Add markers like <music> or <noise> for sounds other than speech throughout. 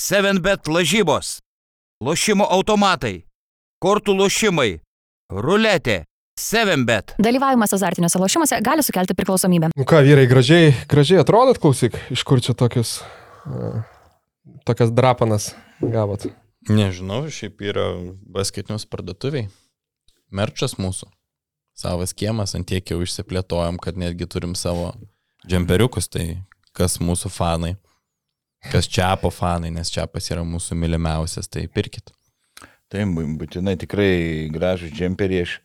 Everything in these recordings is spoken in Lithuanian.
7bet lažybos, lošimo automatai, kortų lošimai, ruletė, 7bet. Dalyvavimas azartiniuose lošimuose gali sukelti priklausomybę. Nu ką, vyrai, gražiai, gražiai atrodot, klausyk, iš kur čia tokius, uh, tokias drapanas gavot. Nežinau, šiaip yra basketinius parduotuviai. Merčas mūsų. Savas kiemas, ant tiek jau išsiplėtojom, kad netgi turim savo džemperiukus, tai kas mūsų fanai, kas čiapo fanai, nes čiapas yra mūsų mylimiausias, tai pirkit. Tai būtinai tikrai gražų džemperį aš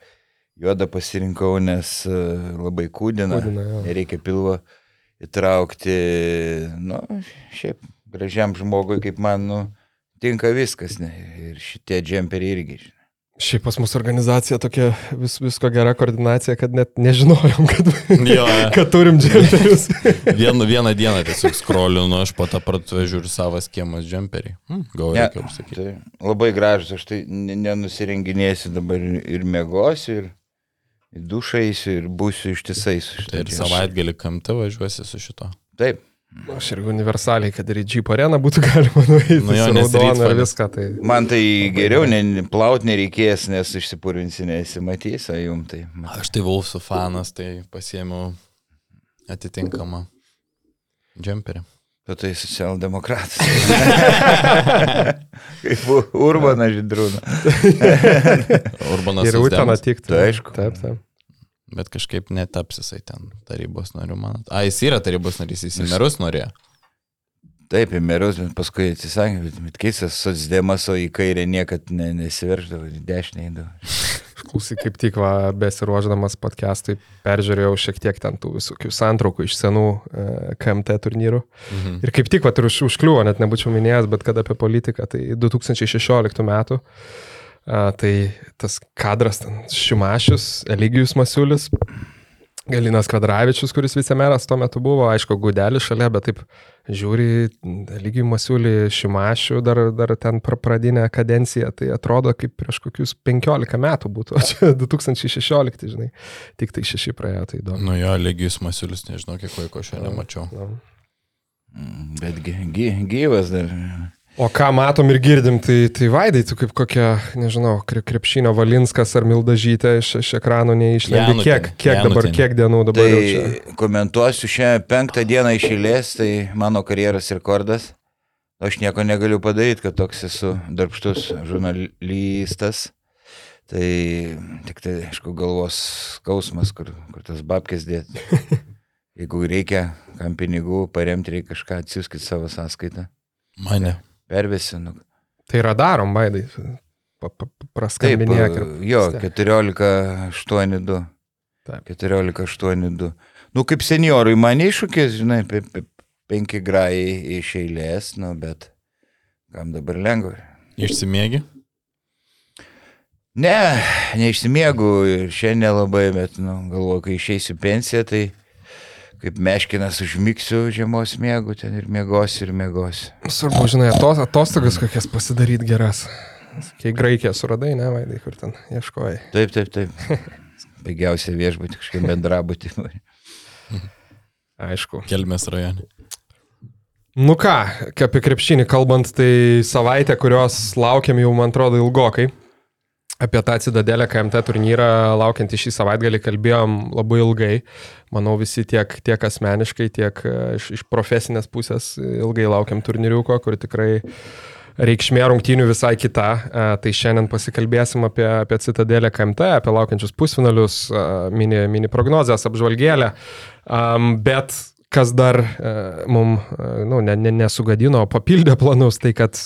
juodą pasirinkau, nes e, labai kūdina, Kūdina, jo. nereikia pilvo įtraukti, nu, šiaip gražiam žmogui, kaip man, nu, tinka viskas, ne, ir šitie džemperiai irgi. žinai. Šiaip pas mūsų organizacija tokia vis, visko gera koordinacija, kad net nežinojom, kad, Jo, <laughs> kad turim džemperius. <laughs> vieną, vieną dieną tiesiog skrolinu, aš po tą pratuvę žiūriu savas kiemas džemperį. Hmm, gal Ne, reikia užsakyti. tai labai gražus, aš tai ne- nenusirenginėsiu dabar ir mėgosiu, ir eisiu, ir būsiu ištisai su Tai ir savaitgalį kamte važiuosi su šito. Taip, Aš irgi universaliai, kad ir į Jeep areną būtų galima <laughs> nueiti. Nu jo, raudonu ir viską. Tai... man tai geriau ne, plaut nereikės, nes išsipurvinsi nesimatys, o jum tai. Aš tai Vulfsų fanas, tai pasiėmiau atitinkamą džemperį. Tu tai socialdemokratas. <laughs> Kaip Urbanas Židrūnas. Urbanas Ir Utena Sosdemas, tiktų. Tai aišku. Taip, taip. Bet kažkaip netaps jisai ten tarybos nariu, man. A, jis yra tarybos narys, jis į merus norėjo. Taip, į merus, bet paskui atsisakė, bet, bet keistas socdemas, o į kairę niekad ne, nesiverždavo, į dešinę eidavo. <laughs> Klausyk, kaip tik va, besiruoždamas podcastui, peržiūrėjau šiek tiek ten tų visokių santraukų iš senų e, KMT turnyrų. Mhm. Ir kaip tik, va, ir už, užkliuvo, net nebūčiau minėjęs, bet kad apie politiką, tai 2016 metų, a, tai tas kadras, ten Šimašius, Eligijus Masiulis, Galinas Kvadravičius, kuris vicemeras tuo metu buvo, aišku, gudelis šalia, bet taip žiūri, Eligijų Masiulį, Šimašių, dar, dar ten pra- pradinę kadenciją, tai atrodo kaip prieš kokius 15 metų būtų, o čia <laughs> 2016, žinai, tik tai šeši praėjo, tai įdomu. Nu jo, Legijus Masiulis, nežinau, kiek laiko šiandien mačiau. Nu. Mm, Bet gy, gy, gyvas dar. O ką matom ir girdim, tai, tai Vaidai, tu kaip kokia, nežinau, kre- krepšinio Valinskas ar Mildažytė iš, iš ekranų neišlendi. Janutienė, Kiek, kiek dabar, Janutienė. kiek dienų dabar jau čia? Tai komentuosiu šią penktą dieną iš eilės, tai mano karjeros rekordas. Aš nieko negaliu padaryti, kad toks esu darbštus žurnalistas. Tai tik tai, aišku, galvos skausmas, kur, kur tas babkės dėti. <laughs> Jeigu reikia, kam pinigų paremti, reikia kažką atsiųskit savo sąskaitą. Mane. Pervesiu. Nu. Tai yra darom, Vaidai. Praskambinėk. ir jo, vis tiek. 14-8-2. Taip. 14-8-2. Nu, kaip seniorui man iššūkis, žinai, pe, pe, penki grajai iš eilės, nu, bet kam dabar lengva. Išsimiegi? Ne, neišsimiegu ir šiandien labai, bet, nu, galvoju, kai išeisiu pensiją, tai kaip meškinas užmiksiu žiemos miegu ten ir miegosiu ir miegosiu. Svarbu, žinai, atos, atostogas kokias pasidaryti geras. Kai Graikiją suradai, ne, Vaidai, kur ten ieškojai. Taip, taip, taip. <laughs> Baigiausia viešbutį, kažkaip bendrabutį. Aišku. Kelmės rajone. Nu ką, apie krepšinį kalbant, tai savaitę, kurios laukiam jau, man atrodo, ilgokai. Apie tą Cidadelę KMT turnyrą laukiantį šį savaitgalį kalbėjom labai ilgai. Manau, visi tiek, tiek asmeniškai, tiek e, iš, iš profesinės pusės ilgai laukiam turnyriuko, kur tikrai reikšmė rungtynių visai kita. E, Tai šiandien pasikalbėsim apie, apie Citadelę KMT, apie laukiančius pusfinalius, e, mini, mini prognozes, apžvalgėlę. Bet kas dar uh, mums uh, nu, ne, ne, nesugadino, papildė planus, tai kad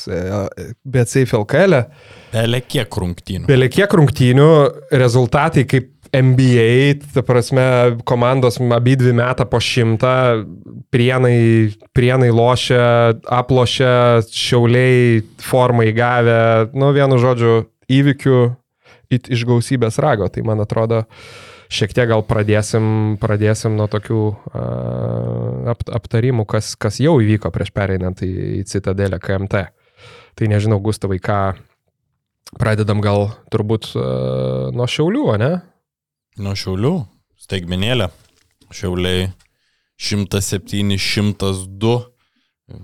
BCF LKL, Belė kiek rungtynių. belie kiek rungtynių, rezultatai kaip NBA, ta prasme, komandos abi dvi metą po šimtą, prienai, prienai lošia, aplošia, šiauliai formą įgavę, nu, vienu žodžiu, įvykių it iš gausybės rago. Tai man atrodo, šiek tiek gal pradėsim, pradėsim nuo tokių uh, ap, aptarimų, kas, kas jau įvyko prieš pereinant į, į Citadelę KMT. Tai nežinau, Gustavai, ką pradedam gal turbūt uh, nuo Šiaulių, ne? Nuo Šiaulių, staigmenėlė. Šiauliai 107-102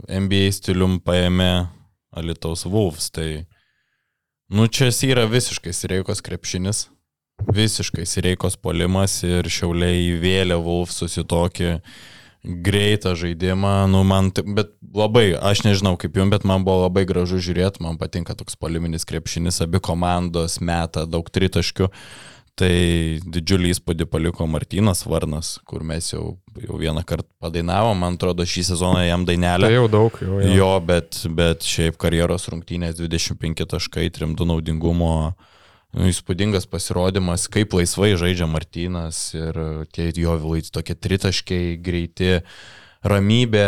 NBA stilium paėmė Alitaus Wolves. Tai, nu, čia yra visiškai Sireikos krepšinis, visiškai Sireikos polimas ir šiauliai įvėlė Wolvesus į tokį greitą žaidimą, nu man, bet labai, aš nežinau kaip jums, bet man buvo labai gražu žiūrėti, man patinka toks poliminis krepšinis, abi komandos meta daug tritaškių. Tai didžiulį įspūdį paliko Martinas Varnas, kur mes jau, jau vieną kartą padainavom, man atrodo, šį sezoną jam dainelę. Tai jau daug, jau. jau. Jo, bet, bet šiaip karjeros rungtynės 25 taškai, 3-2 naudingumo, įspūdingas pasirodymas, kaip laisvai žaidžia Martinas ir tie jo tokie tritaškiai greiti, ramybė,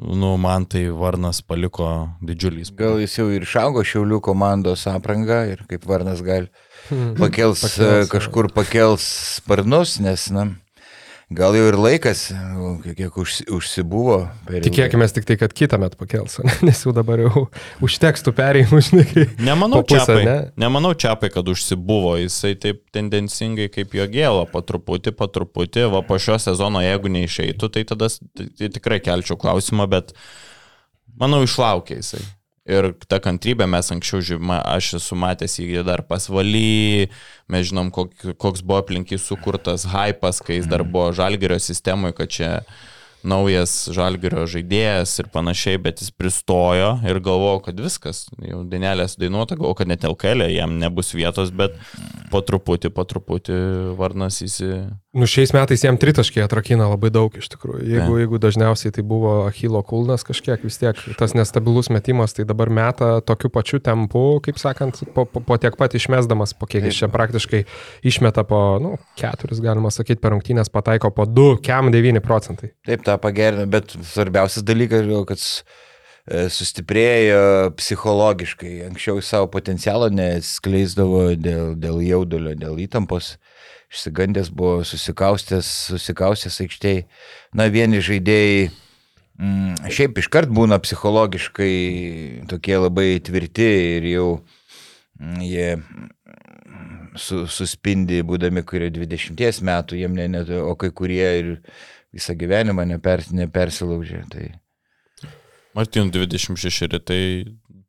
nu, man tai Varnas paliko didžiulį įspūdį. Gal jis jau ir išaugo Šiaulių komandos aprangą ir kaip Varnas gali Hmm. pakels, Pakels, jo. kažkur pakels sparnus, nes, na, gal jau ir laikas, kiek užsi, užsibuvo. Tikėkime tik tai, kad kitą metą pakels, ne? <laughs> nes jau dabar jau užteks tų perėjimų, žinai. Nemanau, pusę, čiapai, ne? nemanau čiapai, kad užsibuvo, jisai taip tendencingai kaip jo gėlo, po truputį, po truputį, va po šio sezono, jeigu neišeitų, tai tada tai, tai tikrai kelčiau klausimą, bet manau išlaukė jisai. Ir ta kantrybė mes anksčiau, žinoma, aš esu matęs jį dar pasvaly, mes žinom, kok, koks buvo aplinkiai sukurtas hypas, kai jis dar buvo žalgerio sistemoje, kad čia naujas žalgerio žaidėjas ir panašiai, bet jis pristojo ir galvojo, kad viskas, jau dainelės dainuota, galvojo, kad net LKL jam nebus vietos, bet po truputį, po truputį Varnas įsi... Nu, šiais metais jam tritaškiai atrakina labai daug iš tikrųjų. Jeigu, Ne. jeigu dažniausiai tai buvo Achilo kulnas kažkiek vis tiek, tas nestabilus metimas, tai dabar meta tokiu pačiu tempu, kaip sakant, po, po, po tiek pat išmesdamas, po kiek jis čia praktiškai išmeta po, nu, keturis, galima sakyti, per rungtynės pataiko po 2, kem 9 procentai. Taip, tą pagerino, bet svarbiausias dalykas, kad e, sustiprėjo psichologiškai. Anksčiau savo potencialo neskleisdavo dėl, dėl jaudulio, dėl įtampos. Išsigandęs buvo susikaustęs, susikaustęs aikštėje. Na, vieni žaidėjai mm, šiaip iškart būna psichologiškai tokie labai tvirti ir jau mm, jie mm, su, suspindi, būdami kurie 20 metų, jiem ne, ne, o kai kurie ir visą gyvenimą neper, nepersilaužė. Tai Martin 26, tai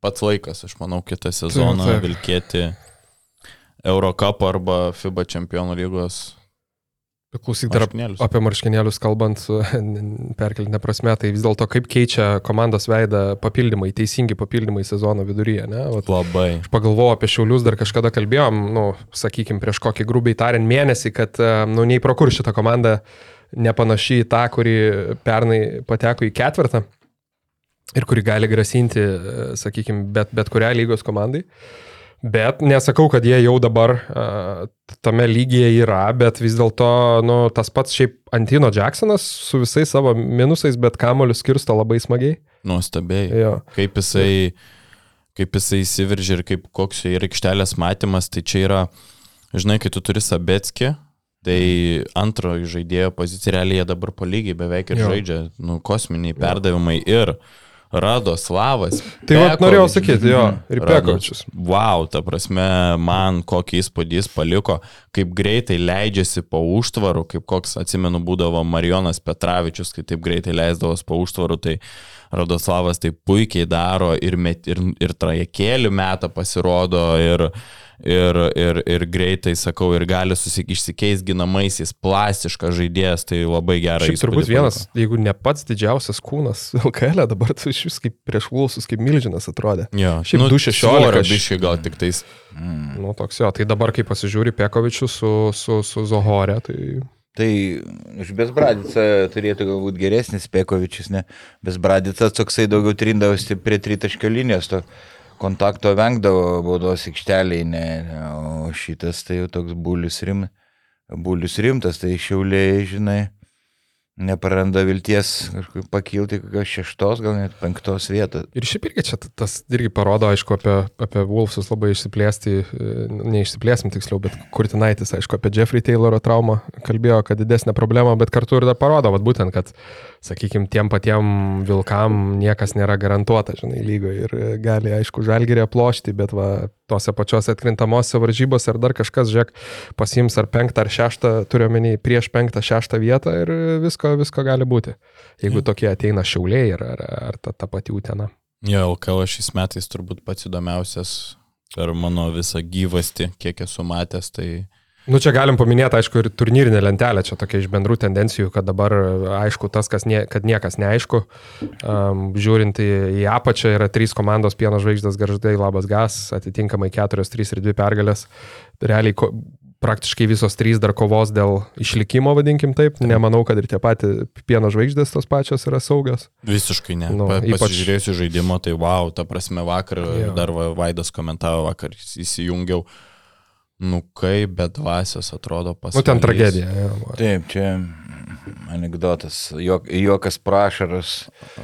pats laikas, aš manau, kitą sezoną taip. vilkėti Eurocup arba FIBA čempionų lygos. Klausyk dar apie marškinėlius kalbant, <laughs> perkelinę prasme, tai vis dėlto kaip keičia komandos veidą papildymai, teisingi papildymai sezono viduryje, ne? Vat, Labai. Aš pagalvojau apie šiaulius, dar kažkada kalbėjom, nu, sakykime, prieš kokį grubiai tariant mėnesį, kad, e, nu, nei pro kur šitą komandą nepanaši į tą, kuri pernai pateko į ketvirtą ir kuri gali grasinti, e, sakykime, bet, bet kurią lygos komandai. Bet nesakau, kad jie jau dabar uh, tame lygyje yra, bet vis dėlto nu, tas pats šiaip Antino Jacksonas su visais savo minusais, bet kamolius skirsto labai smagiai. Nuostabiai. Jo. Kaip jisai, kaip jisai įsiveržė ir kaip koks jo yra aikštelės matymas, tai čia yra, žinai, kai tu turi Sabetskį, tai antro žaidėjo pozicija realiai jie dabar po lygiai beveik ir Jo. žaidžia, nu, kosminiai perdavimai ir Radoslavas. Tai vat norėjau sakyti, jo, ir Pekovičius. Wow, ta prasme, man kokį įspūdį jis paliko, kaip greitai leidžiasi po užtvarų, kaip koks, atsimenu, būdavo Marijonas Petravičius, kai taip greitai leisdavos po užtvarų, tai Radoslavas tai puikiai daro ir, met, ir, ir trajekėlių metą pasirodo ir, ir, ir, ir greitai, sakau, ir gali išsikeis ginamaisiais, plastiškas žaidėjas, tai labai gerai. Šiaip turbūt vienas, jeigu ne pats didžiausias kūnas LKL, dabar tu iš vis kaip prieš Vulsus, kaip milžinas atrodė. Jo, Šiaip 2.16 svorio aš- biškai gal tik tais. Nu, toks jo, tai dabar, kai pasižiūri Pekovičių su, su, su Zohore, tai Tai iš Besbradica turėtų galbūt geresnis Pekovičius, ne? Besbradicas toksai daugiau trindavosi prie tritaškio linijos, to kontakto vengdavo baudos aikšteliai, ne, ne, o šitas tai jau toks bulius, rim, bulius rimtas, tai šiauliai, žinai, nepraranda vilties pakilti kokios šeštos, gal net penktos vietos. Ir šiaip irgi čia tas irgi parodo, aišku, apie, apie Wolfsus labai išsiplėsti, e, neišsiplėsim tiksliau, bet Kurtinaitis, aišku, apie Jeffrey Tayloro traumą kalbėjo, kad didesnė problema, bet kartu ir dar parodo, vat, būtent, kad, sakykime, tiem patiem vilkam niekas nėra garantuota, žinai, lygoje ir e, gali, aišku, žalgerį aplošti, bet va, tose pačiose atkrintamosiose varžybose ar dar kažkas, žiūrėk, pasiims ar penktą ar šeštą, turiu omeny, prieš penktą, šeštą vietą ir visko, visko gali būti. Jeigu tokie ateina šiauliai ar, ar, ar ta, ta pati utena. Jo, LKL šiais metais turbūt pats įdomiausias per mano visą gyvastį, kiek esu matęs, tai Nu, čia galim paminėti, aišku, ir turnyrinę lentelę, čia tokia iš bendrų tendencijų, kad dabar, aišku, tas, nie, kad niekas neaišku, um, žiūrint į, į apačią, yra trys komandos pieno žvaigždės garždai, labas gas, atitinkamai keturios, trys ir dvi pergalės. Realiai ko, praktiškai visos trys dar kovos dėl išlikimo, vadinkim taip. Nemanau, kad ir tie patys pieno žvaigždės tos pačios yra saugios. visiškai ne. Nu, pa, ypač- pasižiūrėsiu žaidimo, tai wow, ta prasme vakar jo. dar va- Vaidas komentavo, vakar įsijungiau. Nu kaip, bet dvasios atrodo pas. Nu, ten tragedija. Ja, Taip, čia anegdotas, juok, juokas prašaras.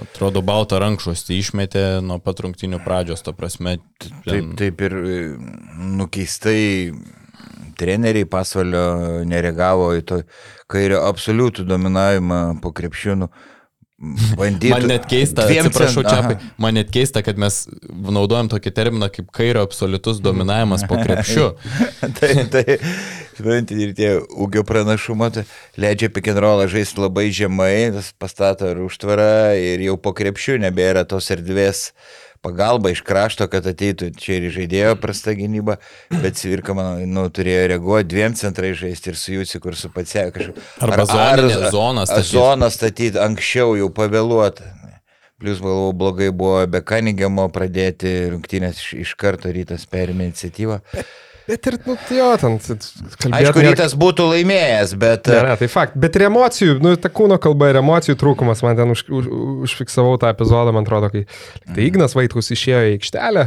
Atrodo, baltą rankšuostį išmetė nuo pat rungtinių pradžios, ta prasme. Taip, taip ir e, nukeistai treneriai pasvalio nereagavo į to kairio absoliutų dominavimą po krepšinų. Bandytų. Man net keista, atsiprašau, cent- čia, aha. man net keista, kad mes naudojam tokį terminą kaip kairio absoliutus dominavimas po krepšiu. <laughs> tai, tai, suprantate, ir tie ūgio pranašumą tai leidžia pikinrolą žaisti labai žemai, pastato ir užtvarą ir jau po krepšių nebėra tos erdvės pagalba iš krašto, kad ateitų čia ir žaidėjo prasta gynyba, bet Svirka, manau, nu, turėjo reaguoti dviem centrai žaisti ir su Jūci, kur su pats kažkaip. Arba zoninę zoną statyt. Zoną statyti anksčiau jau pavėluota. Plius, galvoju, blogai buvo be Kanigemo pradėti rungtynės iš, iš karto rytas perėmė iniciatyvą. Bet ir, nu, jo, ten kalbėti. Aišku, rytas būtų laimėjęs, bet... Ne, ne, tai fakt. Bet ir emocijų, nu, ta kūno kalba ir emocijų trūkumas, man ten už, už, užfiksavau tą epizodą, man atrodo, kai tai Ignas Vaitkus išėjo į aikštelę,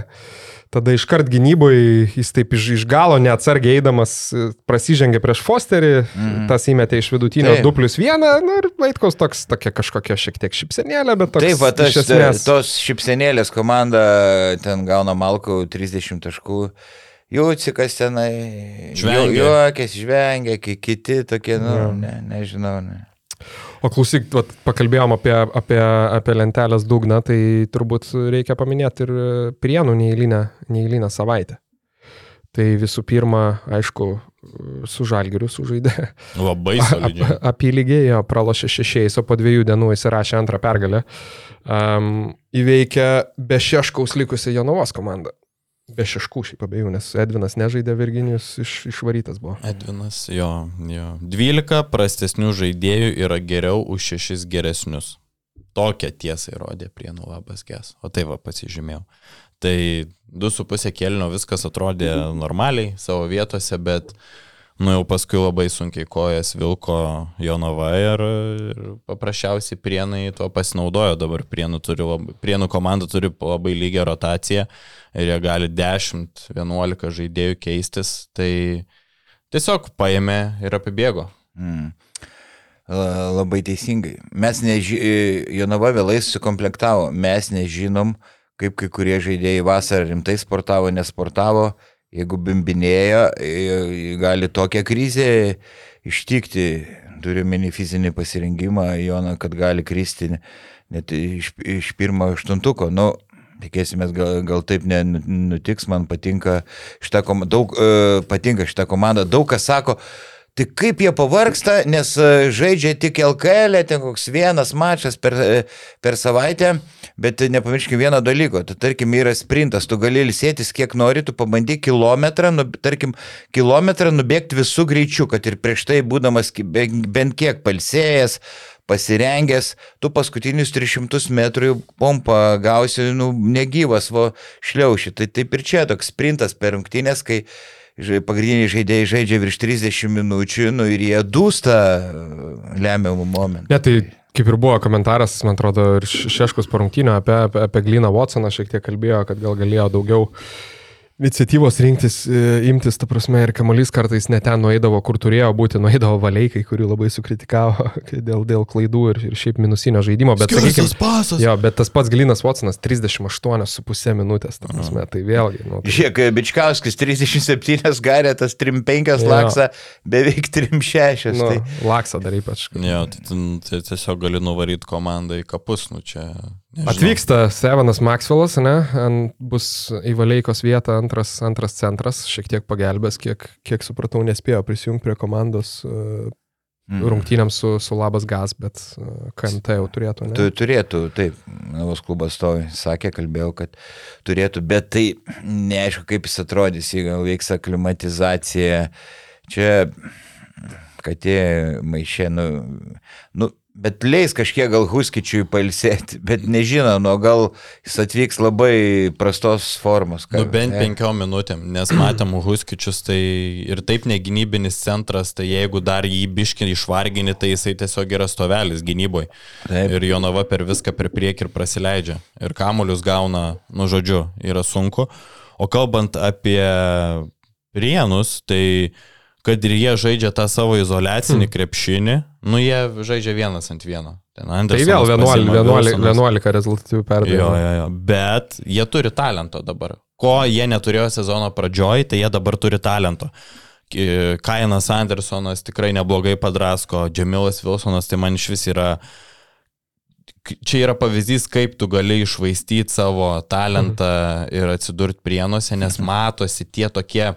tada iškart gynyboje jis taip iš, iš galo neatsargiai eidamas e, prasižengė prieš Fosterį, mm. tas įmetė iš vidutinio Taip. 2 plus 1, nu, ir Vaitkus toks, tokia kažkokia šiek tiek šipsenėlė, bet toks. Taip, va, tas, iš esmės. tos šipsenėlės komanda ten gauna Malkų 30 taškų. Jūcikas tenai. Juokės, žvengia, ki- kiti tokie, nu, Jo. ne, nežinau. Ne. O klausyk, vat, pakalbėjom apie, apie, apie lentelės dugną, tai turbūt reikia paminėti ir prienų neįlinę, neįlinę savaitę. Tai visų pirma, aišku, su žalgiriu sužaidė. Labai Ap, solidžiai. apylygėjo, pralošė šešiais, o po dviejų dienų įsirašė antrą pergalę. Um, įveikė be šeškaus likusią Jonavos komandą. Be šeškų šiaip abiejų, nes Edvinas nežaidė, Virginijus iš, išvarytas buvo. Edvinas, jo, jo. 12 prastesnių žaidėjų yra geriau už 6 geresnius. Tokią tiesą įrodė Prienų labas ges. O tai va pasižymėjau. Tai 2,5 kelnio viskas atrodė normaliai savo vietose, bet nu jau paskui labai sunkiai kojas vilko Jonava ir, ir paprasčiausiai Prienai tuo pasinaudojo. Dabar Prienų, turi labai, Prienų komanda turi labai lygią rotaciją ir jie gali 10-11 žaidėjų keistis. Tai tiesiog paėmė ir apibėgo. Mm. La- Labai teisingai. Mes nežinome, Jonava vėlai susikomplektavo, mes nežinom, kaip kai kurie žaidėjai vasarą rimtai sportavo, nesportavo, jeigu bimbinėjo, i- gali tokią krizę ištikti, turiu meni fizinį pasirinkimą, Jona, kad gali kristi net iš, iš pirmo aštuntuko. Nu, Tikėsimės, gal, gal taip nenutiks, man patinka šitą komandą, daug e, patinka šitą komandą, daug kas sako, Tai kaip jie pavargsta, nes e, žaidžia tik LKL, ten koks vienas mačas per, e, per savaitę, bet nepamirškime vieno dalyko. Tu, tarkim, yra sprintas, tu gali ilsėtis kiek nori, tu pabandyk kilometrą, nu, tarkim, kilometrą nubėgti visų greičių, kad ir prieš tai būdamas bent kiek palsėjęs, pasirengęs, tu paskutinius 300 metrų pompą gausi, nu, negyvas, vo šliauši. Tai taip ir čia toks sprintas per rungtynės, kai pagrindiniai žaidėjai žaidžia virš 30 minučių, nu ir jie dūsta lemiamų momentų. Ne, tai kaip ir buvo komentaras, man atrodo, ir Šeškus po rungtynio apie, apie, apie Gliną Watsoną šiek tiek kalbėjo, kad gal galėjo daugiau iniciatyvos rinktis, e, imtis, ta prasme, ir kamuolys kartais net ten nueidavo, kur turėjo būti, nueidavo valeikai, kurių labai sukritikavo <laughs> dėl, dėl klaidų ir, ir šiaip minusinio žaidimo, bet sakykime, pasas. jo, bet tas pats Glinas Watsonas 38,5 minutės, ta prasme, tai vėlgi, nu, tai, Žiūrėk, Bičkauskis 37 garėtas, 3-5 Jo. laksa, beveik 3-6. nu, Tai. laksa dar ypač. Jo, tai, ten- tai tiesiog gali nuvaryti komandą į kapus, nu čia. Nežinau. Atvyksta Sevenas Maxwellas, ne? Ant, bus į Valeikos vietą antras, antras centras, šiek tiek pagelbės, kiek, kiek supratau, nespėjo prisijungti prie komandos e, Mm. rungtynėms su, su Labas Gas, bet uh, KMT jau turėtų. Ne? Tu, turėtų, taip, Navos klubas to sakė, kalbėjau, kad turėtų, bet tai neaišku, kaip jis atrodys, jei gal veiks aklimatizacija. Čia, kad jie maišė, nu, nu, bet leis kažkiek gal Huskičiui pailsėti, <laughs> bet nežinau, nu, gal jis atvyks labai prastos formos. Nu, bent penkiom minutėm, nes <clears throat> matėm Huskičius, tai ir taip negynybinis centras, tai jeigu dar jį biškinį išvargini, tai jisai tiesiog yra stovelis gynyboje. Ir Jonava per viską per priekį ir prasileidžia. Ir kamuolius gauna, nu žodžiu, yra sunku. O kalbant apie Rienus, tai kad ir jie žaidžia tą savo izolacinį hmm. krepšinį, nu jie žaidžia vienas ant vieno. Ten Tai Andersonas vėl 11, pasiima 11, Wilsonas. 11 rezultatyvių Jo, perdavimų. jo, jo. Bet jie turi talento dabar. Ko jie neturėjo sezono pradžioj, tai jie dabar turi talento. Kainas Andersonas tikrai neblogai padrasko, Džemilas Wilsonas tai man iš vis yra... Čia yra pavyzdys, kaip tu gali išvaistyti savo talentą ir atsidurti prienuose, nes matosi tie tokie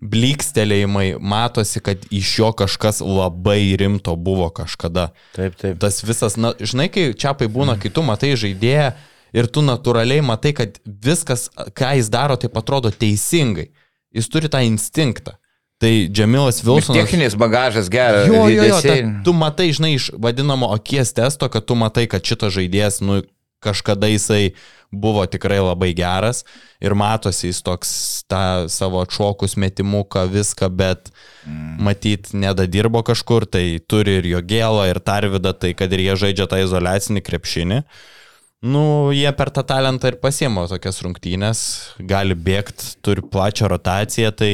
blikstelėjimai, matosi, kad iš jo kažkas labai rimto buvo kažkada Taip, taip. tas visas, na, žinai, kai čiapai būna, kai tu matai žaidėją ir tu natūraliai matai, kad viskas, ką jis daro, tai atrodo teisingai. Jis turi tą instinktą. Tai Džemilas Vilsonas. Techninis bagažas geras. Jo, jo, jo, ta, tu matai, žinai, iš vadinamo akies testo, kad tu matai, kad šitas žaidėjas, nu, kažkada jisai buvo tikrai labai geras ir matosi jis toks tą savo atšokus metimuką, viską, bet mm. matyt, nedadirbo kažkur, tai turi ir jo gėlą, ir tarvidą, tai kad ir jie žaidžia tą izolacinį krepšinį. Nu, jie per tą talentą ir pasiemo tokias rungtynės, gali bėgti, turi plačią rotaciją, tai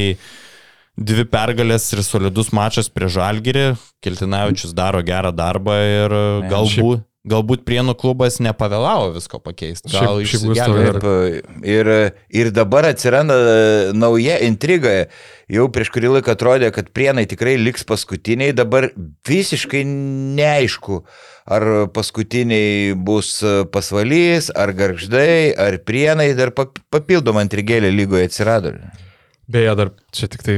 dvi pergalės ir solidus mačas prie Žalgirį, Kiltinavičius daro gerą darbą ir galbūt, galbūt Prienų klubas nepavėlavo visko pakeisti. Gal išsigelbėjo. Ir, ir dabar atsiranda nauja intriga. Jau prieš kurį laiką atrodė, kad prienai tikrai liks paskutiniai, dabar visiškai neaišku, ar paskutiniai bus pasvalys, ar garždai, ar prienai, dar pap- papildoma intrigėlė lygoje atsirado. Beje, dar čia tik tai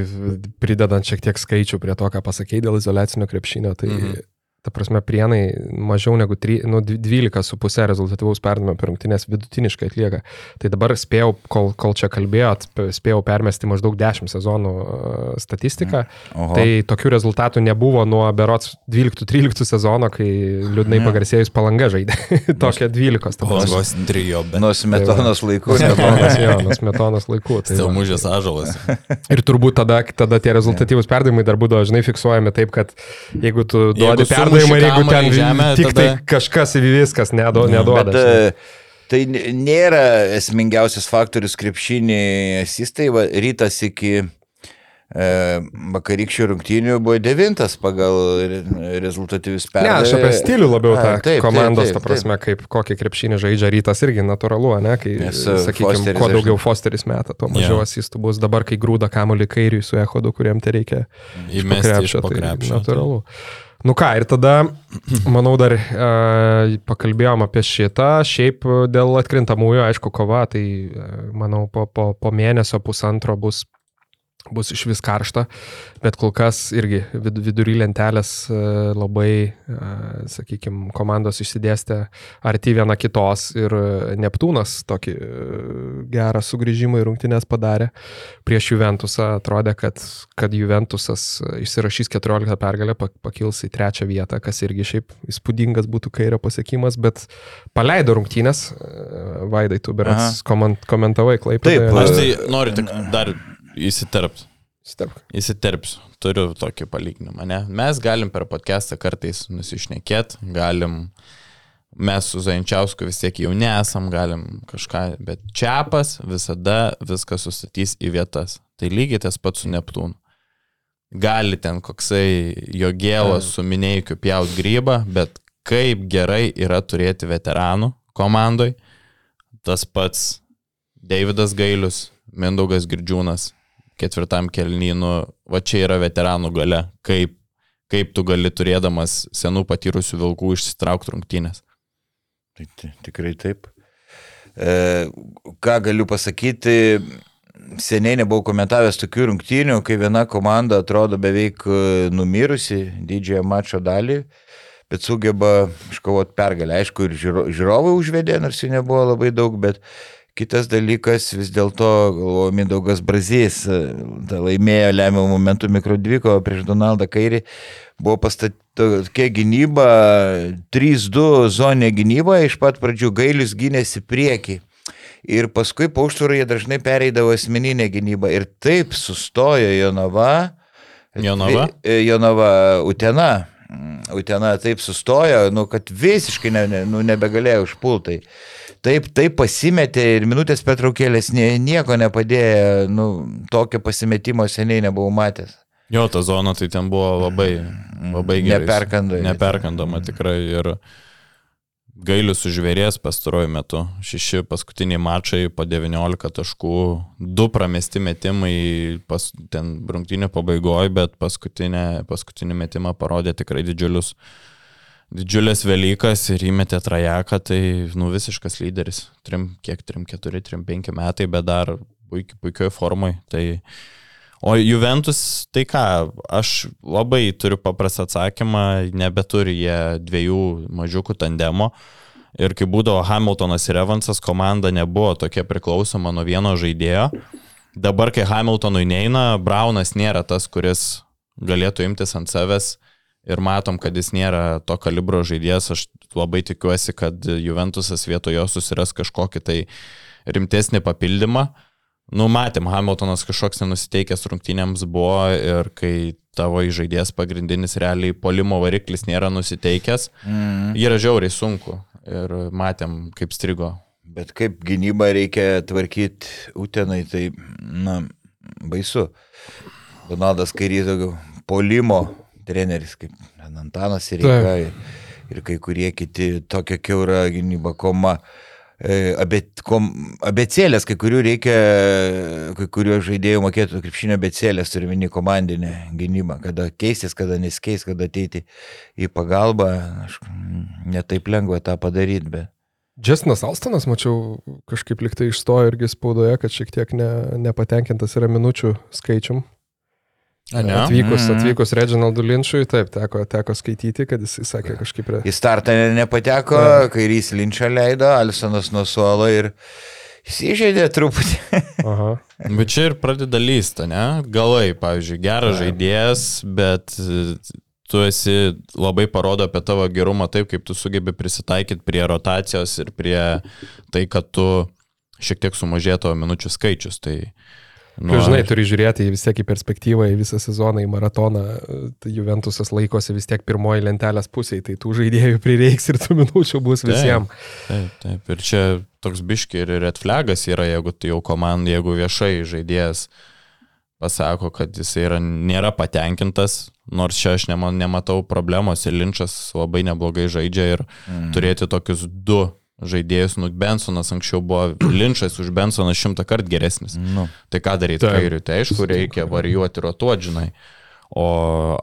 pridedant šiek tiek skaičių prie to, ką pasakėjai dėl izolacinio krepšinio, tai mhm. Ta prasme prienai mažiau negu 3, nu, 12,5 rezultatyvaus perdavimo per rungtynės vidutiniškai atlieka. Tai dabar spėjau, kol, kol čia kalbėjot, spėjau permesti maždaug 10 sezonų e, statistiką. Oho. Tai tokių rezultatų nebuvo nuo berots 12-13 sezono, kai liūdnai pagarsėjus palanga žaidė. <laughs> Tokia 12. ta prasme. Palangos trijo, bet Nuo smetonos laikų. Smetonas, jo, nuo smetonos laikų. Tai va. Stilmužės ažalas. <laughs> Ir turbūt tada, tada tie rezultatyvūs perdavimai dar būdavo, žinai, fiksuojami taip, kad jeigu tu duodi perdavimą ir jeigu ten į žemę, tik tai tada- kažkas ir viskas neduoda. Bet žinai. e, tai nėra esmingiausias faktorius krepšinį asistai. Va, rytas iki e, vakarykščių rungtynių buvo devintas pagal re- rezultatyvius Ne, perdavimus. aš apie stilių labiau tą A, taip, komandos, taip, ta taip, prasme, kaip kokį krepšinį žaidžia rytas irgi natūralu, ne, kai, Nes, e, sakykime, Fosteris kuo daugiau Fosteris meta, tuo mažiau Jo. asistų bus. Dabar, kai grūda kamuolį kairiui su echodu, kuriam tai reikia Įmesti iš krepšio, tai natūralu. Nu ką, ir tada, <clears throat> manau, dar e, pakalbėjom apie šitą. Šiaip e, dėl atkrintamųjų, aišku, kova, tai e, manau, po, po, po mėnesio pusantro bus bus iš vis karšta, bet kol kas irgi vid, vidury lentelės e, labai, sakykime, komandos išsidėstė arti viena kitos ir e, Neptūnas tokį e, gerą sugrįžimą į rungtynės padarė. Prieš Juventusą atrodė, kad, kad Juventusas išsirašys 14 pergalę, pak- pakils į trečią vietą, kas irgi šiaip įspūdingas būtų kairio pasiekimas, bet paleido rungtynės, e, Vaidai, tu berats koment, komentavai klaipą. Taip, Aš tai noriu tik dar įsiterpti. Stepk. Įsiterpsiu. Turiu tokį palyginimą. Ne? Mes galim per podcastą kartais nusišnekėti, galim, mes su Zainčiausku vis tiek jau nesam, galim kažką, bet Čiapas visada viską sustatys į vietas. Tai lygiai tas pats su Neptūnu. Gali ten koksai jo gėlas su minėjikiu pjaut grybą, bet kaip gerai yra turėti veteranų komandoj. Tas pats Davidas Gailius, Mindaugas Girdžiūnas, ketvirtam kelnynu, va čia yra veteranų gale, kaip, kaip tu gali turėdamas senų patyrusių vilkų išsitraukti rungtynės. Tai ti- tikrai taip. E, ką galiu pasakyti, seniai nebuvau komentavęs tokių rungtynių, kai viena komanda atrodo beveik e, numirusi didžiąją mačo dalį, bet sugeba iškovoti pergalę. Aišku, ir žiūro- žiūrovai užvedė, nors jų nebuvo labai daug, bet kitas dalykas vis dėlto, galvoju, Mindaugas Brazys e, laimėjo lemiamų momentų mikrodviko prieš Donaldą Kairį. Buvo pastatyta gynyba, 3-2 zoninė gynyba, iš pat pradžių gailius gynėsi prieki. Ir paskui užtvarą jie dažnai pereidavo asmeninę gynybą. Ir taip sustojo Jonava. Jonava? Vi- Jonava Utena. Utena taip sustojo, nu, kad visiškai ne, ne, nu, nebegalėjo užpultai. Taip, taip pasimetė ir minutės petraukėlės nie, nieko nepadėjo. Nu, tokio pasimetimo seniai nebuvau matęs. Jo, ta zona tai ten buvo labai, labai gerai. Neperkandama. Neperkandama tikrai. Ir gailius užvėrės pastaruoju metu. Šeši paskutiniai mačai po 19 taškų, du pramesti metimai pas, ten rungtynio pabaigoje, bet paskutinį metimą parodė tikrai didžiulius. Didžiulės Velykas ir įmetė trajeką, tai nu visiškas lyderis. Trim, kiek, 3, 4, 3, 5 metai, bet dar puikiai, puikioj formai. Tai, o Juventus, tai ką, aš labai turiu paprastą atsakymą, nebeturi jie dviejų mažiukų tandemo. Ir kai būdavo Hamiltonas ir Evansas, komanda nebuvo tokia priklausoma nuo vieno žaidėjo. Dabar, kai Hamiltonui neina, Braunas nėra tas, kuris galėtų imtis ant savęs ir matom, kad jis nėra to kalibro žaidėjas. Aš labai tikiuosi, kad Juventusas vietojo susiras kažkokį tai rimtesnį papildymą. Nu, matėm, Hamiltonas kažkoks nenusiteikęs rungtynėms buvo ir kai tavo žaidėjas pagrindinis realiai polimo variklis nėra nusiteikęs, Mm. yra žiauriai sunku. Ir matėm, kaip strigo. Bet kaip gynybą reikia tvarkyti Utenai, tai, na, baisu. Donaldas Kairys daugiau polimo treneris, kaip Antanas ir ir, ir kai kurie kiti tokia keura gynyba koma. E, abecėlės, kai kurių reikia, kai kuriuo žaidėjų mokėtų krepšinio abecėlės, turi mini komandinę gynybą, kada keistis, kada neskeis, kada ateiti į pagalbą. Aš, netaip lengva tą padaryti, bet. Justinas Alstonas, mačiau, kažkaip liktai išstojo irgi spaudoje, kad šiek tiek ne, nepatenkintas yra minučių skaičium. Ne? Atvykus, Mhm. atvykus Reginaldų Linčui, taip, teko, teko skaityti, kad jis sakė kažkaip... Re... Į startą nepateko, kairys linčia leido, Alisonas nuo suolo ir įsižeidė truputį. <laughs> Aha. Bet čia ir pradeda lysta, ne? Galai, pavyzdžiui, geras žaidėjas, bet e, tu esi labai parodo apie tavo gerumą taip, kaip tu sugebi prisitaikyti prie rotacijos ir prie tai, kad tu šiek tiek sumažėjo tavo minučių skaičius. Tai, Nu, žinai, turi žiūrėti į vis tiek į perspektyvą, į visą sezoną, į maratoną. Tai Juventusas laikosi vis tiek pirmoji lentelės pusėje, tai tų žaidėjų prireiks ir tų minučių bus visiems. Taip, taip. Ir čia toks biški ir red flagas yra, jeigu tai jau komanda, jeigu viešai žaidėjas pasako, kad jis yra, nėra patenkintas, nors čia aš nema, nematau problemos ir Linčas labai neblogai žaidžia ir mm. turėti tokius du žaidėjus, nu Bensonas anksčiau buvo Linčas už Bensoną šimtą kartų geresnis. Nu. Tai ką daryti Taip. kairiui? Tai aišku, reikia varijuoti, rotuoti, žinai. O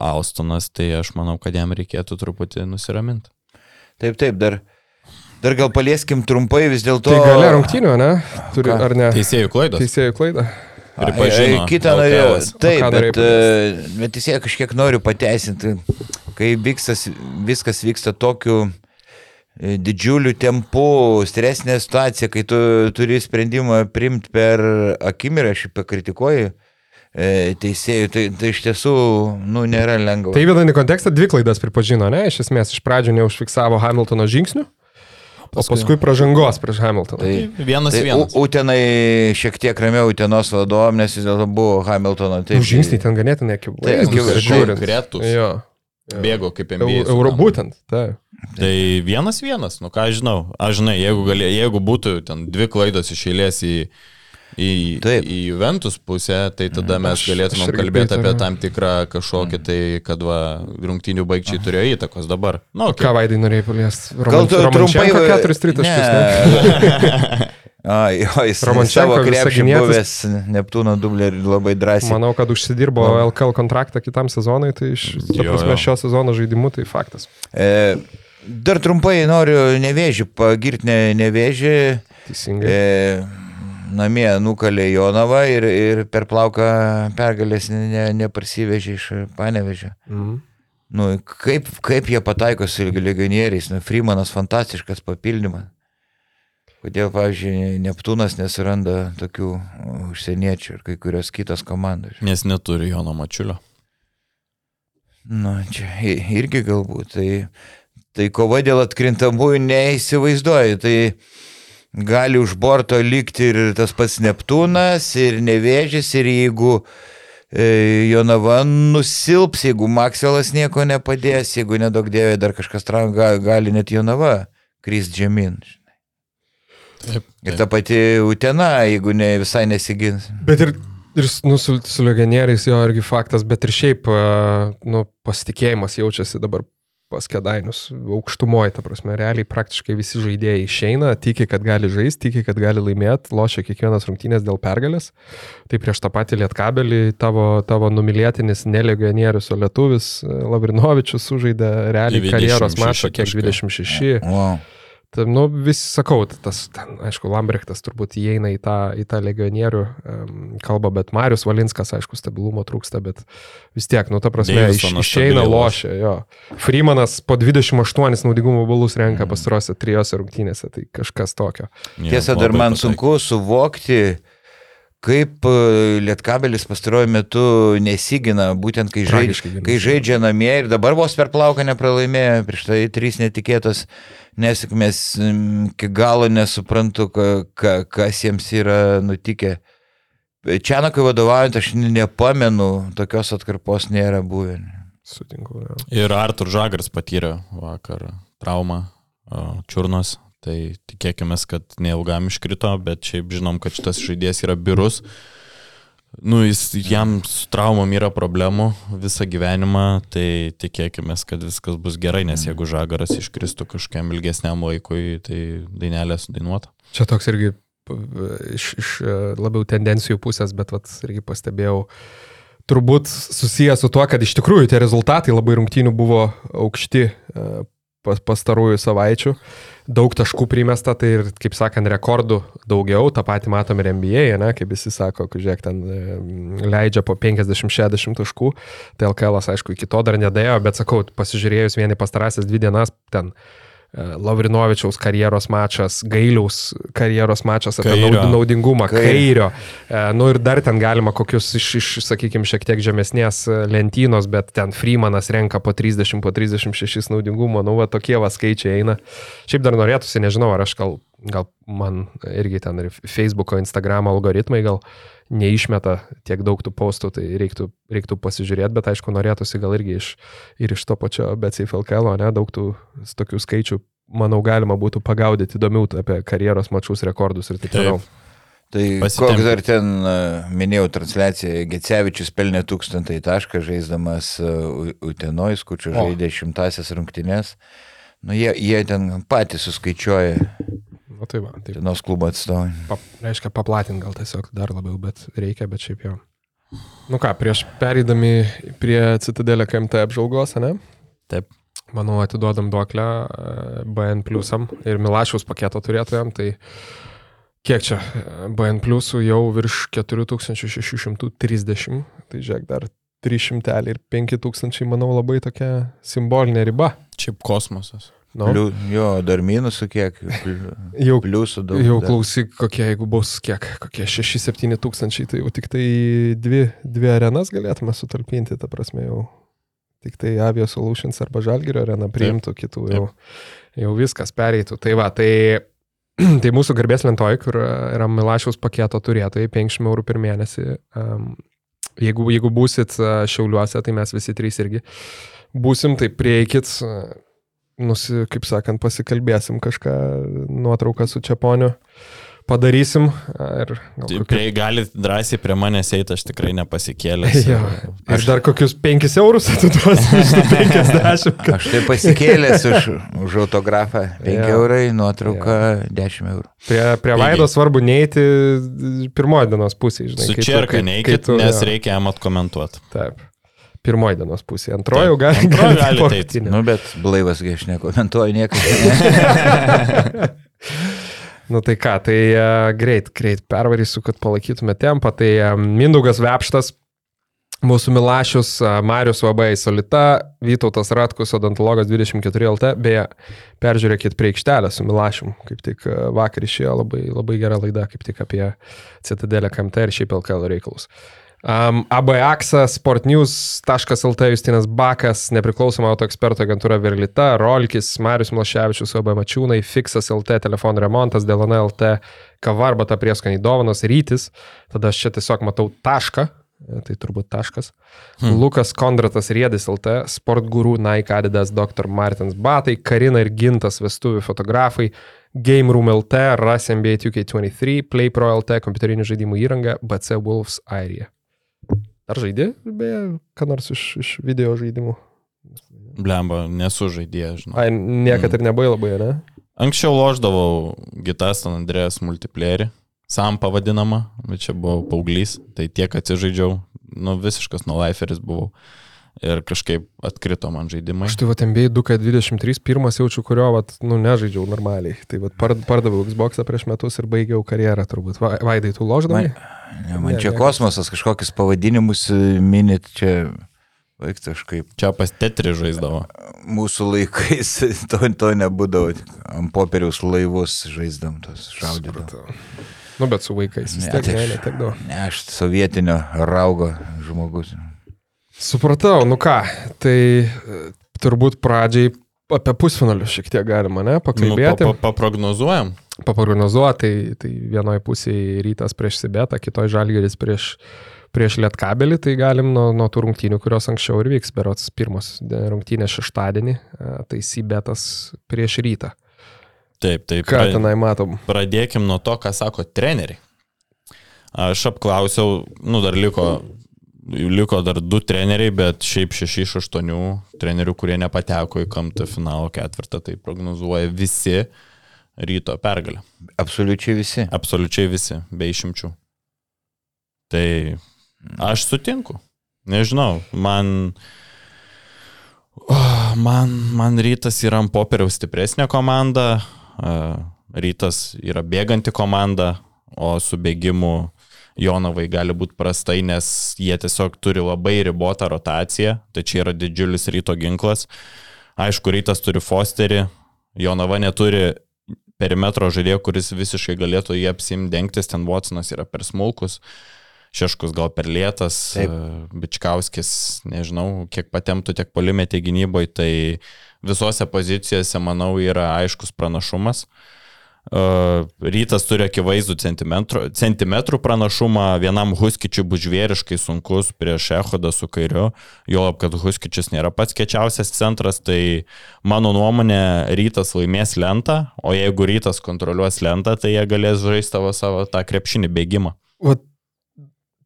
Alstonas, tai aš manau, kad jam reikėtų truputį nusiraminti. Taip, taip, dar, dar gal palieskim trumpai vis dėlto. Tai gale rungtynių, ne? Turi, Ką? ar ne? Teisėjų klaidos. Teisėjų. Ai, ai, Kitą norėjau. Taip, bet, e, bet tiek kažkiek noriu pateisinti, kai vykstas, viskas vyksta tokiu didžiuliu tempu, stresinė situacija, kai tu turi sprendimą primti per akimirą, aš jį pakritikuoju e, teisėjų, tai, tai iš tiesų, nu, nėra lengva. Tai įvedant į kontekstą, dvi klaidas pripažino, ne? Iš esmės, iš pradžių neužfiksavo Hamiltono žingsnių, o paskui pražangos prieš Hamiltoną. Tai, Vienas tai vienas. U- Utenai šiek tiek ramiau Utenos vadovom, nes vis dėlto buvo Hamiltono. Tai Taip, žingsniai ten ganėtinai akivaizdus. Tai akivaizdus. žiūrint. Konkretus. Jo. Bėgo kaip Eu- NBA. Euro būtent, tai. Tai vienas vienas, nu ką aš žinau. Aš žinai, jeigu, galė, jeigu būtų ten dvi klaidos iš eilės į, į, Taip. į Juventus pusę, tai tada mes Aš- galėtumėm aš kalbėti apie pritariu. tam tikrą kažkokį tai, kad va, rungtynių baigčiai turėjo įtakos dabar. Ką okay. Vaidai norėjai paliesti? Gal tu trumpai... keturis? A, <laughs> jo, jis Romančenko savo krepšį buvęs Neptūno dublį labai drąsiai. Manau, kad užsidirbo LKL kontraktą kitam sezonui, tai iš prasme jo. šio sezono žaidimu tai faktas. E, dar trumpai noriu nevėžį pagirti, ne, nevėžį. Teisingai. E, namie nukalė Jonavą ir, ir per plauką pergalės ne, neparsivežė iš panevežio. Mhm. Nu, kaip, kaip jie pataiko su legionieriais, nu, Freemanas fantastiškas papildymas. Kodėl, pavyzdžiui, Neptūnas nesuranda tokių užsieniečių ir kai kurios kitos komandos. Nes neturi Jono Mačiulio. Nu, čia irgi galbūt. Tai, tai kova dėl atkrintamųjų neįsivaizduoju. Tai gali už borto likti ir tas pats Neptūnas, ir Nevėžys, ir jeigu e, Jonava nusilps, jeigu Makselas nieko nepadės, jeigu nedaug dėvė dar kažkas traum, ga- gali net Jonava krist žemyn. žinai. Taip. Ir ta pati Utena, jeigu ne, visai nesigins. Bet ir, ir nu, su, su legionieriais jo irgi faktas, bet ir šiaip a, nu, pasitikėjimas jaučiasi dabar pas kedainius aukštumoje, ta prasme, realiai praktiškai visi žaidėjai išeina, tiki, kad gali žaisti, tiki, kad gali laimėti, lošia kiekvienas rungtynės dėl pergalės. Tai prieš tą patį lietkabelį tavo, tavo numylėtinis nelegionierius, o lietuvis e, Lavrinovičius sužaidė realiai 26 karjeros mačą, kiek taškai. 26. Wow. Nu, vis sakau, tas, ten, aišku, Lambrechtas turbūt įeina į tą, į tą legionierių um, kalbą, bet Marius Valinskas, aišku, stabilumo trūksta, bet vis tiek, nu, ta prasme, iš, išeina lošia, jo. Freemanas po 28 naudingumo balus renka Mhm. pastarose trijose rungtynėse, tai kažkas tokio. Tiesa, dar man sunku suvokti, kaip e, Lietkabelis pastaruoju metu nesigina, būtent kai, žaidž, kai žaidžia namie ir dabar vos per plauką nepralaimėjo, prieš tai trys netikėtos nesėkmės, iki galo nesuprantu, ka, ka, kas jiems yra nutikę. Čianakai vadovaujant, aš nepamenu, tokios atkarpos nėra buvę. Sutinku. Jo. Ir Artur Žagars patyrė vakar traumą čiurnos, tai tikėkime, kad neilgam iškrito, bet šiaip žinom, kad šitas žaidėjas yra birus. Nu, jis, jam su traumom yra problemų visą gyvenimą, tai tikėkime, kad viskas bus gerai, nes jeigu žagaras iškristų kažkiam ilgesniam laikui, tai dainelė sudainuota. Čia toks irgi iš, iš labiau tendencijų pusės, bet vat, irgi pastebėjau, turbūt susijęs su tuo, kad iš tikrųjų tie rezultatai labai rungtynių buvo aukšti pas, pastarųjų savaičių. Daug taškų primesta, tai ir, kaip sakant, rekordų daugiau, tą patį matom ir NBA, ne, kaip visi sako, kad žiūrėk, ten e, leidžia po 50-60 taškų, tai LKL, aišku, iki to dar nedėjo, bet sakau, pasižiūrėjus vieni pastarąsias dvi dienas, ten Lavrinovičiaus karjeros mačas, Gailiaus karjeros mačas apie Kairio. naud- naudingumą, Kairio. Kairio. E, Nu ir dar ten galima kokius iš, iš sakykime, šiek tiek žemesnės e, lentynos, bet ten Freemanas renka po 30, po 36 naudingumo, nu va tokie va skaičiai eina. Šiaip dar norėtųsi, nežinau, ar aš gal, gal man irgi ten ir Facebook'o, Instagram'o algoritmai gal neišmeta tiek daug tų postų, tai reiktų, reiktų pasižiūrėti, bet aišku, norėtųsi gal irgi iš, ir iš to pačio BCFLKL, ne, daug tų tokių skaičių, manau, galima būtų pagaudyti įdomiau apie karjeros mačius, rekordus ir taip toliau. Tai Pasitempti. koks dar ten, e, minėjau transliaciją, Gecevičius pelnė tūkstantąjį tašką, žaisdamas e, U- Utenoj, skučiu O. žaidė šimtasias rungtynės. Nu, jie, jie ten patys suskaičiuoja, Nu, tai va, tai Utenos klubo atstovai. pap, reiškia paplatinti gal tiesiog dar labiau, bet reikia, bet šiaip jau. Nu ką, prieš pereidami prie Citadelio KMT apžvalgos, ne? Taip. Manau, atiduodam duoklę e, BN pliusam ir Milašiaus paketo turėtojam, tai kiek čia e, BN pliusų jau virš 4630, tai žiūrėk, dar 300 ir 5000, manau, labai tokia simbolinė riba. Šiaip kosmosas. Nu, Pliu, jo, dar minusų kiek, <laughs> jau pliusų daug. Jau dar. klausyk, kokie, jeigu bus kiek, kokie 6-7 tūkstančiai, tai jau tik tai dvi, dvi arenas galėtume sutalpinti, ta prasme jau. Tik tai Avio Solutions arba Žalgirio arena priimtų kitų, jau, jau viskas pereitų. Tai va, tai, <clears throat> tai mūsų garbės lentoj, kur yra Milašiaus paketo turėtojai, 500 eurų per mėnesį. Um, jeigu, jeigu būsit Šiauliuose, tai mes visi trys irgi būsim, tai prieikit, a, nusi, kaip sakant, pasikalbėsim kažką, nuotrauką su Čiaponiu padarysim. Ir gal kokiu- prie, galit drąsiai prie manęs eiti, aš tikrai nepasikėlęs. Jo. Aš dar kokius 5 eurus atiduosiu iš tų 50. kad- Aš tai pasikėlęs už, už autografą 5 Jo. eurai, nuotrauka 10 eurų. Prie, prie vaido svarbu neiti pirmoji dienos pusė, žinai. Su čerka neikit, tu- nes jo, reikia jam atkomentuoti. Taip. Pirmoji dienos pusė. Antroji jau gali, Antroji gali gali po ateit. rungtynių. Nu, bet blaivas, kai aš nekomentuoju niekas. <laughs> Nu tai ką, tai uh, greit, greit pervarysiu, kad palaikytume tempą. Tai uh, Mindaugas Vepštas, mūsų Milašius, uh, Marius Vabai Solita, Vytautas Ratkus, odontologas 24 LT. Beje, peržiūrėkit prie aikštelę su Milašium. Kaip tik uh, vakar išėjo labai, labai gera laida, kaip tik apie Citadelę KMT ir šiaip LKL reikalus. Um, ABAXA, sportnews.lt, Justinas Bakas, nepriklausoma auto eksperto agentūra Verlita, Rolkis, Marius Mlaševičius, OB Mačiūnai, Fixas LT, telefonų remontas, Delona LT, Kavarbata prieskoniai dovanos, Rytis, tada aš čia tiesiog matau tašką, e, tai turbūt taškas. Hmm. Lukas Kondratas Riedis LT, Sportguru, Nike Adidas, Dr. Martins Batai, Karina ir Gintas Vestuvių fotografai, Game Room LT, RAS NBA 2K23, PlayPro LT, kompiuterinių žaidimų įranga, BC Wolves Airija. Ar žaidė, beje, ką nors iš, iš video žaidimų? Blemba, nesu žaidėjas, žinau. Ai, niekad ir nebai labai, ne? Anksčiau loždavau Gitas San Andrėjas multiplayerį, sam pavadinama, bet čia buvau paauglys, tai tiek atsižaidžiau, nu visiškas nuliferis buvau. Ir kažkaip atkrito man žaidimai. Aš tai va MBA 2K23 pirmas jaučiu, kurio, va, nu, nežaidžiau normaliai. Tai va pardaviau Xbox prieš metus ir baigiau karjerą turbūt. Va, Vaidai, tu loždavai? Man, ne, man čia kosmosas, kažkokius pavadinimus e, minit, čia vaiks kažkaip. Čia pas tetri žaisdavo. Mūsų laikais <laughs> to, to nebūdavo, ant popieriaus laivus žaisdam tos šaudydavo. Nu, bet su vaikais vis Ne, tiek tai ne, netekdavo. Ne, aš sovietinio raugo žmogus. Supratau, nu ką, tai e, turbūt pradžiai apie pusfinalius šiek tiek galima, ne, Nu, pakalbėti. pa, pa, paprognozuojam. paprognozuoti, tai, tai vienoje pusėje rytas prieš Sibetą, kitoje žalgeris prieš, prieš Lietkabelį, tai galim nuo, nuo tų rungtynių, kurios anksčiau ir vyks, berots pirmos rungtynės šeštadienį, a, tai Sibetas prieš rytą. Taip, taip. Ką tenai matom? Pradėkim nuo to, ką sako treneriai. Aš apklausiau, nu dar liko, liko dar du treneriai, bet šiaip šeši iš aštuonių trenerių, kurie nepateko į kamtą finalo ketvirtą, tai prognozuoja visi ryto pergalę. Absoliučiai visi. Absoliučiai visi, be išimčių. Tai aš sutinku. Nežinau, man... Man, man rytas yra ant popieriaus stipresnė komanda, rytas yra bėganti komanda, o su bėgimu Jonavai gali būti prastai, nes jie tiesiog turi labai ribotą rotaciją, tai čia yra didžiulis ryto ginklas. Aišku, rytas turi Fosterį, Jonava neturi perimetro žaidėjo, kuris visiškai galėtų jį apsimti dengtis, ten Watsonas yra per smulkus, Šeškus gal per lėtas, Taip. e, Bičkauskis, nežinau, kiek patemtų, tiek polimetė gynyboje, tai visose pozicijose, manau, yra aiškus pranašumas. E, Rytas turi akivaizdų centimetrų, centimetrų pranašumą, vienam Huskičiui bus žvėriškai sunkus prieš Ehodą su kairiu, juolab, kad Huskičius nėra pats kečiausias centras, tai mano nuomonė, Rytas laimės lentą, o jeigu Rytas kontroliuos lentą, tai jie galės žaisti savo, savo tą krepšinį bėgimą. Vat,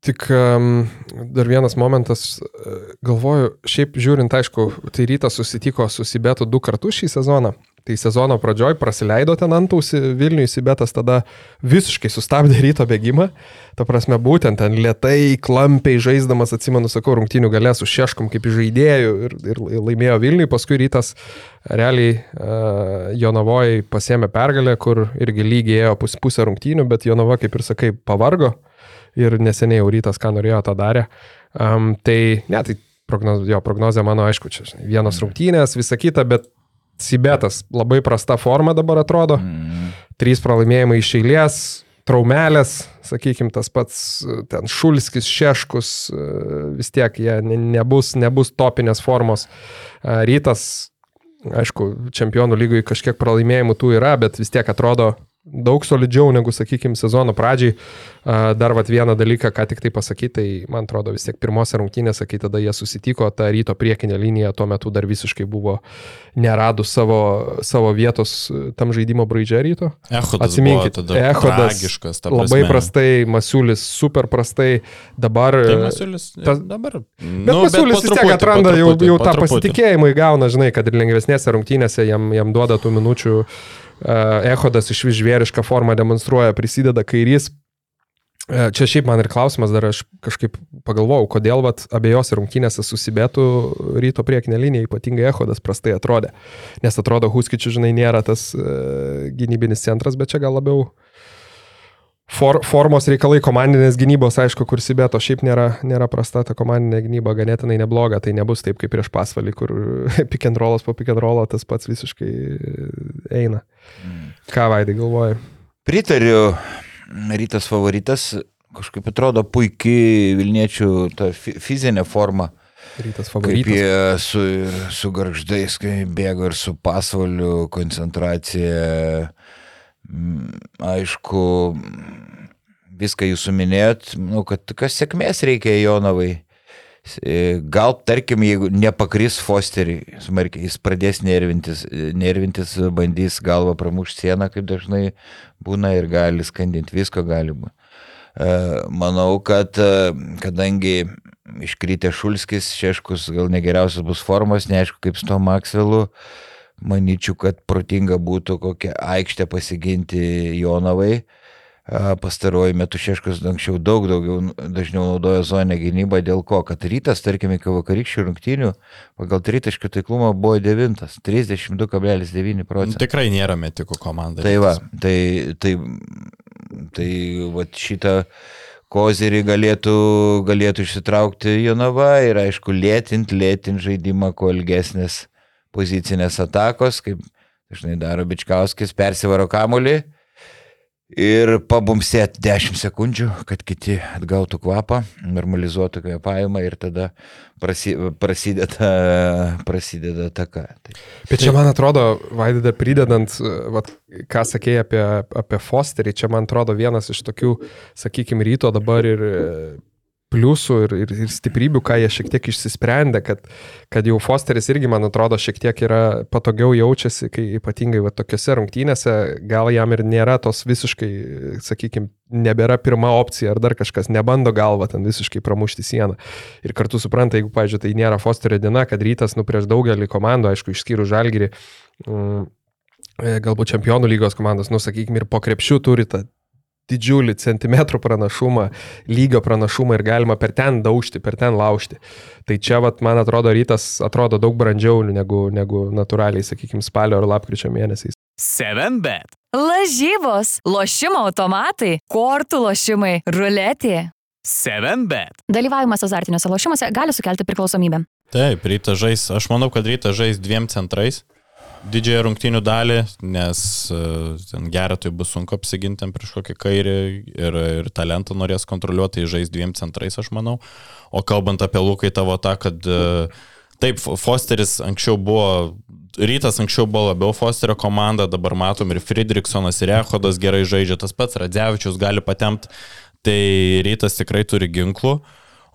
tik um, dar vienas momentas, galvoju, šiaip žiūrint, aišku, tai rytas susitiko su Sibetu du kartus šį sezoną. Tai sezono pradžioj praleido ten antausi Vilniui Sibetas, tada visiškai sustabdė <laughs> ryto bėgimą. Ta prasme, būtent ten lietai, klampiai žaisdamas, atsimenu, sakau, rungtinių galės su Šeškom kaip žaidėjų ir, ir laimėjo Vilniui. Paskui rytas realiai uh, Jonavoje pasėmė pergalę, kur irgi lygiai ėjo pus, pusę rungtinių, bet Jonava, kaip ir sakai, pavargo ir neseniai jau rytas, ką norėjo, tą darė. Um, tai, ne, tai prognoz, jo prognozija mano, aišku, čia žinai, vienos rungtynės, visa kita, bet Sibetas labai prasta forma dabar atrodo. Mm. Trys pralaimėjimai iš eilės, traumelės, sakykime, tas pats e, ten Šulskis, Šeškus, e, vis tiek jie ne- nebus, nebus topinės formos. E, Rytas, aišku, čempionų lygoje kažkiek pralaimėjimų tų yra, bet vis tiek atrodo daug solidžiau negu, sakykime, sezono pradžiai. Dar vat vieną dalyką, ką tik tai pasakyti, tai man atrodo vis tiek pirmose rungtynėse, kai tada jie susitiko, ta ryto priekinė linija tuo metu dar visiškai buvo neradus savo, savo vietos e, tam žaidimo braidžia ryto. Ehodas Atsiminkit, Ehodas tragiškas, ta Labai prastai, Masiulis super prastai, dabar... Tai e, Masiulis tas- dabar. Bet nu, Masiulis vis tiek atranda jau, jau tą pasitikėjimą įgauna, žinai, kad ir lengvesnėse rungtynėse jam, jam duoda tų minučių. Uh, Ehodas iš vis žvėrišką formą demonstruoja, prisideda kairys. E, Čia šiaip man ir klausimas, dar aš kažkaip pagalvojau, kodėl vat, abiejose rungtynėse susibėtų ryto priekinė linija, ypatingai Ehodas prastai atrodė. Nes atrodo, Huskičių, žinai, nėra tas e, gynybinis centras, bet čia gal labiau for, formos reikalai komandinės gynybos, aišku, kur Sibėto šiaip nėra, nėra prasta, ta komandinė gynyba ganėtinai nebloga, tai nebus taip kaip prieš pasvalį, kur <laughs> pick and rollas po pick and rollo tas pats visiškai eina. Ką Vaidai galvoja? Pritariu, rytas favoritas, kažkaip atrodo puikiai Vilniečių ta fi- fizinė forma. Rytas Kaip favoritas. jie su, su garždais, kai bėgo ir su pasvaliu, koncentracija. Mm, Aišku, viską jūs suminėjot, nu, kad kas sėkmės reikia Jonovai. E, Gal, tarkim, jeigu nepakris Fosterį, smarkiai, jis pradės nervintis, e, nervintis, bandys galvą pramušti sieną, kaip dažnai būna ir gali skandinti, visko gali būti. Manau, kad e, kadangi iškritė Šulskis, Šeškus gal negeriausias bus formos, neaišku kaip su to Maksvelu, manyčiau, kad protinga būtų kokią aikštę pasiginti Jonovai. A, Pastaruoju metu Šeškus anksčiau daug daugiau, dažniau naudojo zonę gynybą, dėl ko, kad rytas, tarkim, iki vakarykščių rungtynių pagal tritaškių taiklumą buvo 9, 32,9 Nu, procentų. Tikrai nėra metikų komanda. Tai va, tai, tai, tai va šitą kozerį galėtų, galėtų išsitraukti Jonava ir aišku lėtinti, lėtinti žaidimą, kuo ilgesnės pozicinės atakos, kaip dažnai daro Bičkauskis, persivaro kamulį ir pabumsėti 10 sekundžių, kad kiti atgautų kvapą, normalizuotų kvepavimą ir tada prasi, prasideda, prasideda taka. Tai, Bet čia man atrodo, Vaidada, pridedant, vat, ką sakėjai apie, apie Fosterį, čia man atrodo vienas iš tokių, sakykime, ryto dabar ir pliusų ir, ir, ir stiprybių, ką jie šiek tiek išsisprendė, kad, kad jau Fosteris irgi, man atrodo, šiek tiek yra patogiau jaučiasi, kai ypatingai va, tokiuose rungtynėse gal jam ir nėra tos visiškai, sakykime, nebėra pirma opcija ar dar kažkas, nebando galva ten visiškai pramušti sieną. Ir kartu supranta, jeigu, pavyzdžiui, tai nėra Fosterio diena, kad rytas, nu, prieš daugelį komandų, aišku, išskyrus žalgyrį, mm, e, galbūt čempionų lygos komandos, nu, sakykime, ir po krepšių turi tą didžiulį centimetrų pranašumą, lygio pranašumą ir galima per ten daužti, per ten laužti. Tai čia, vat, man atrodo, rytas atrodo daug brandžiau negu, negu natūraliai, sakykime, spalio ar lapkričio mėnesiais. 7bet. Lažybos, lošimo automatai, kortų lošimai, ruletė. 7bet. Dalyvavimas azartiniuose lošimuose gali sukelti priklausomybę. Taip, ryta žais. Aš manau, kad ryta žais dviem centrais. Didžiąją rungtynių dalį, nes uh, ten geratui bus sunku apsiginti prieš kokį kairį ir, ir talentą norės kontroliuoti, tai žais dviem centrais, aš manau. O kalbant apie Lukai tavo tą, kad uh, taip, Fosteris anksčiau buvo, rytas anksčiau buvo labiau Fosterio komanda, dabar matom ir Friedrichsonas, ir Ehodas gerai žaidžia, tas pats Radzevičius gali patemti, tai rytas tikrai turi ginklų.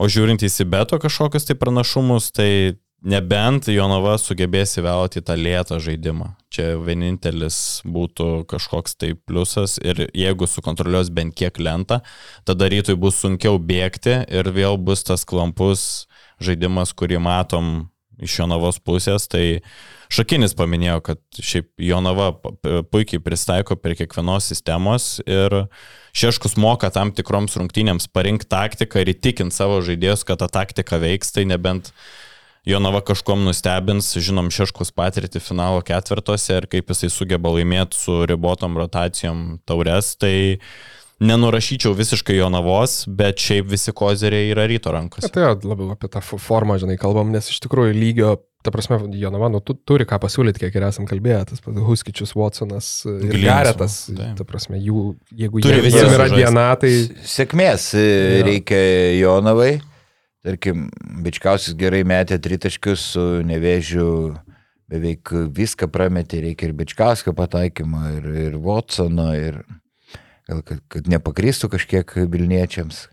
O žiūrint į Sibeto kažkokius tai pranašumus, tai nebent Jonava sugebės įvelti tą lėtą žaidimą. Čia vienintelis būtų kažkoks tai pliusas ir jeigu sukontroliuos bent kiek lentą, tada rytui bus sunkiau bėgti ir vėl bus tas klampus žaidimas, kurį matom iš Jonavos pusės. Tai Šakinis paminėjo, kad šiaip Jonava puikiai pristaiko prie kiekvienos sistemos ir Šeškus moka tam tikroms rungtynėms parinkti taktiką ir įtikinti savo žaidėjus, kad ta taktika veiks, tai nebent Jonava kažkom nustebins, žinom Šeškus patirti finalo ketvirtose ir kaip jisai sugeba laimėti su ribotom rotacijom taures, tai nenurašyčiau visiškai Jonavos, bet šiaip visi kozeriai yra ryto rankose. Tai labiau apie tą formą, žinai, kalbam, nes iš tikrųjų lygio, ta prasme, Jonava, nu, tu turi ką pasiūlyti, kiek ir esam kalbėję, tas pats Huskičius, Watsonas Garetas, ta prasme, jų, jeigu Turi jie, visi jiem yra sužaist. diena, tai... Sėkmės Jo. reikia Jonavai. Tarkim, Bičkausis gerai metė tritaškius su nevėžiu, beveik viską prametė, reikia ir Bičkauskio pataikymo, ir, ir Watsono, ir gal kad, kad nepakristų kažkiek Vilniečiams,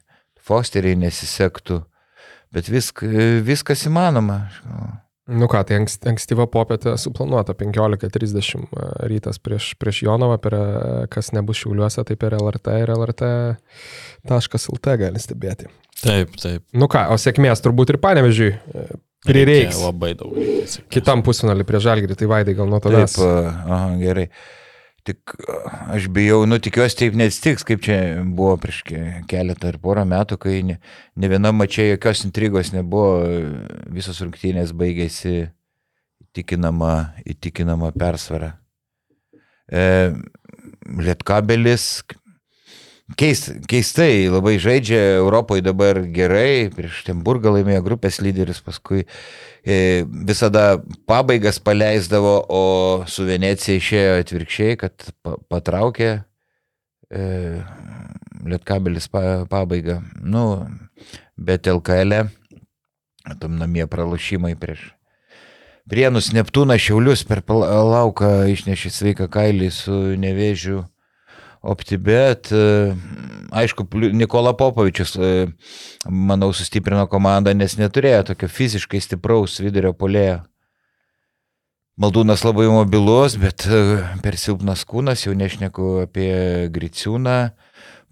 Fosteriai nesisektų, bet visk, viskas įmanoma. Nu ką, tai ankst, ankstyva popietė suplanuota 15.30 rytas prieš, prieš Jonavą, per, e, kas nebus šiauliuose, tai per LRT ir LRT.lt gali stebėti. Taip, taip. Nu ką, o sėkmės turbūt ir panevežiui e, prireiks. Reikia Labai daug. reikia. Kitam pusfinalį prie Žalgirį, tai Vaidai gal nuo tavęs. Taip, aha, gerai. Tik a, aš bijau, nu tikiuosi taip neatsitiks, kaip čia buvo prieš ke- keletą ar porą metų, kai ne, ne viena mačia jokios intrigos nebuvo, visos rungtynės baigėsi įtikinama, įtikinama persvara. E, Lietkabelis keist, keistai labai žaidžia Europoje dabar gerai, prieš Temburgą laimėjo grupės lyderis, paskui e, visada pabaigas paleisdavo, o su Venecija išėjo atvirkščiai, kad pa, patraukė e, Lietkabelis pa, pabaigą. Nu, bet LKL, e, tam namie pralašymai prieš Prienus Neptūną Šiaulius per lauką išnešė sveiką kailį su nevėžiu OptiBet. e, Aišku, Nikola Popovičius, e, manau, sustiprino komandą, nes neturėjo tokio fiziškai stipraus vidurio polėjo. Maldūnas labai mobilus, bet e, per silpnas kūnas, jau nešneku apie Griciūną.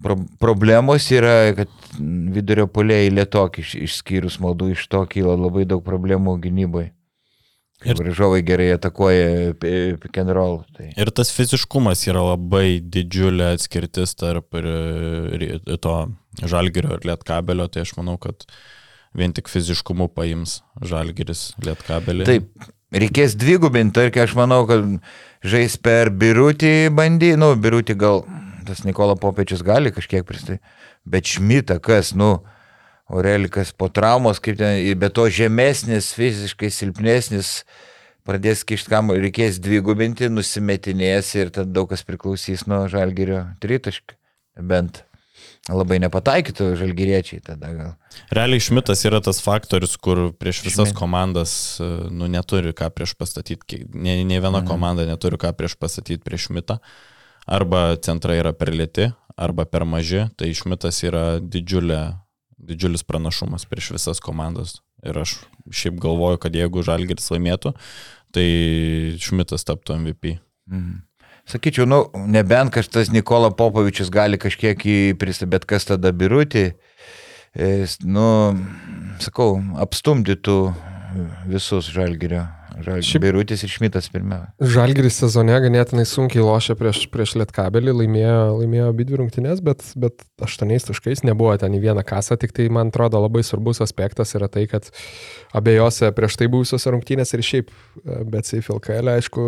Pro, problemos yra, kad vidurio polėjai lietoki, iš- išskyrus maldų, iš to kyla labai daug problemų gynyboje. Ir varžovai gerai atakuoja pi- pick and roll. Tai. Ir tas fiziškumas yra labai didžiulė atskirtis tarp ir, ir to žalgerio ir lietkabelio, tai aš manau, kad vien tik fiziškumu paims žalgeris lietkabelį. Taip, reikės dvigubinti, tarkim, aš manau, kad žais per birutį bandy, nu, birutį gal tas Nikola Popečius gali kažkiek pristai, bet Šmita kas, nu, Aurelikas po traumos, kaip ten, be to žemesnis, fiziškai silpnesnis, pradės kišti kam, reikės dvigubinti, nusimetinės ir tada daug kas priklausys nuo žalgerio tritaškio. Bent labai nepataikytų žalgeriečiai tada gal. Realiai Šmitas yra tas faktorius, kur prieš visas Šmit. komandas e, nu, neturi ką prieš pastatyti, ne, ne viena Mhm. komanda neturi ką prieš pastatyti prieš Šmitą. Arba centrai yra per lėti, arba per maži, tai Šmitas yra didžiulė, didžiulis pranašumas prieš visas komandas. Ir aš šiaip galvoju, kad jeigu Žalgiris laimėtų, tai Šmitas taptų MVP. Mhm. Sakyčiau, nu, nebent kažkas Nikola Popovičius gali kažkiek įprista, bet kas tada birutį, nu, sakau, apstumdytų visus žalgerio. Šiaip- Birutis ir Šmitas pirmiausia. Žalgiris sezone ganėtinai sunkiai lošia prieš, prieš Lietkabelį, laimėjo, laimėjo abi dvi rungtynės, bet, bet aštuoniais taškais nebuvo ten į vieną kasą, tik tai man atrodo labai svarbus aspektas yra tai, kad abiejose prieš tai buvusiose rungtynėse ir šiaip, bet Seifilkaelė, aišku,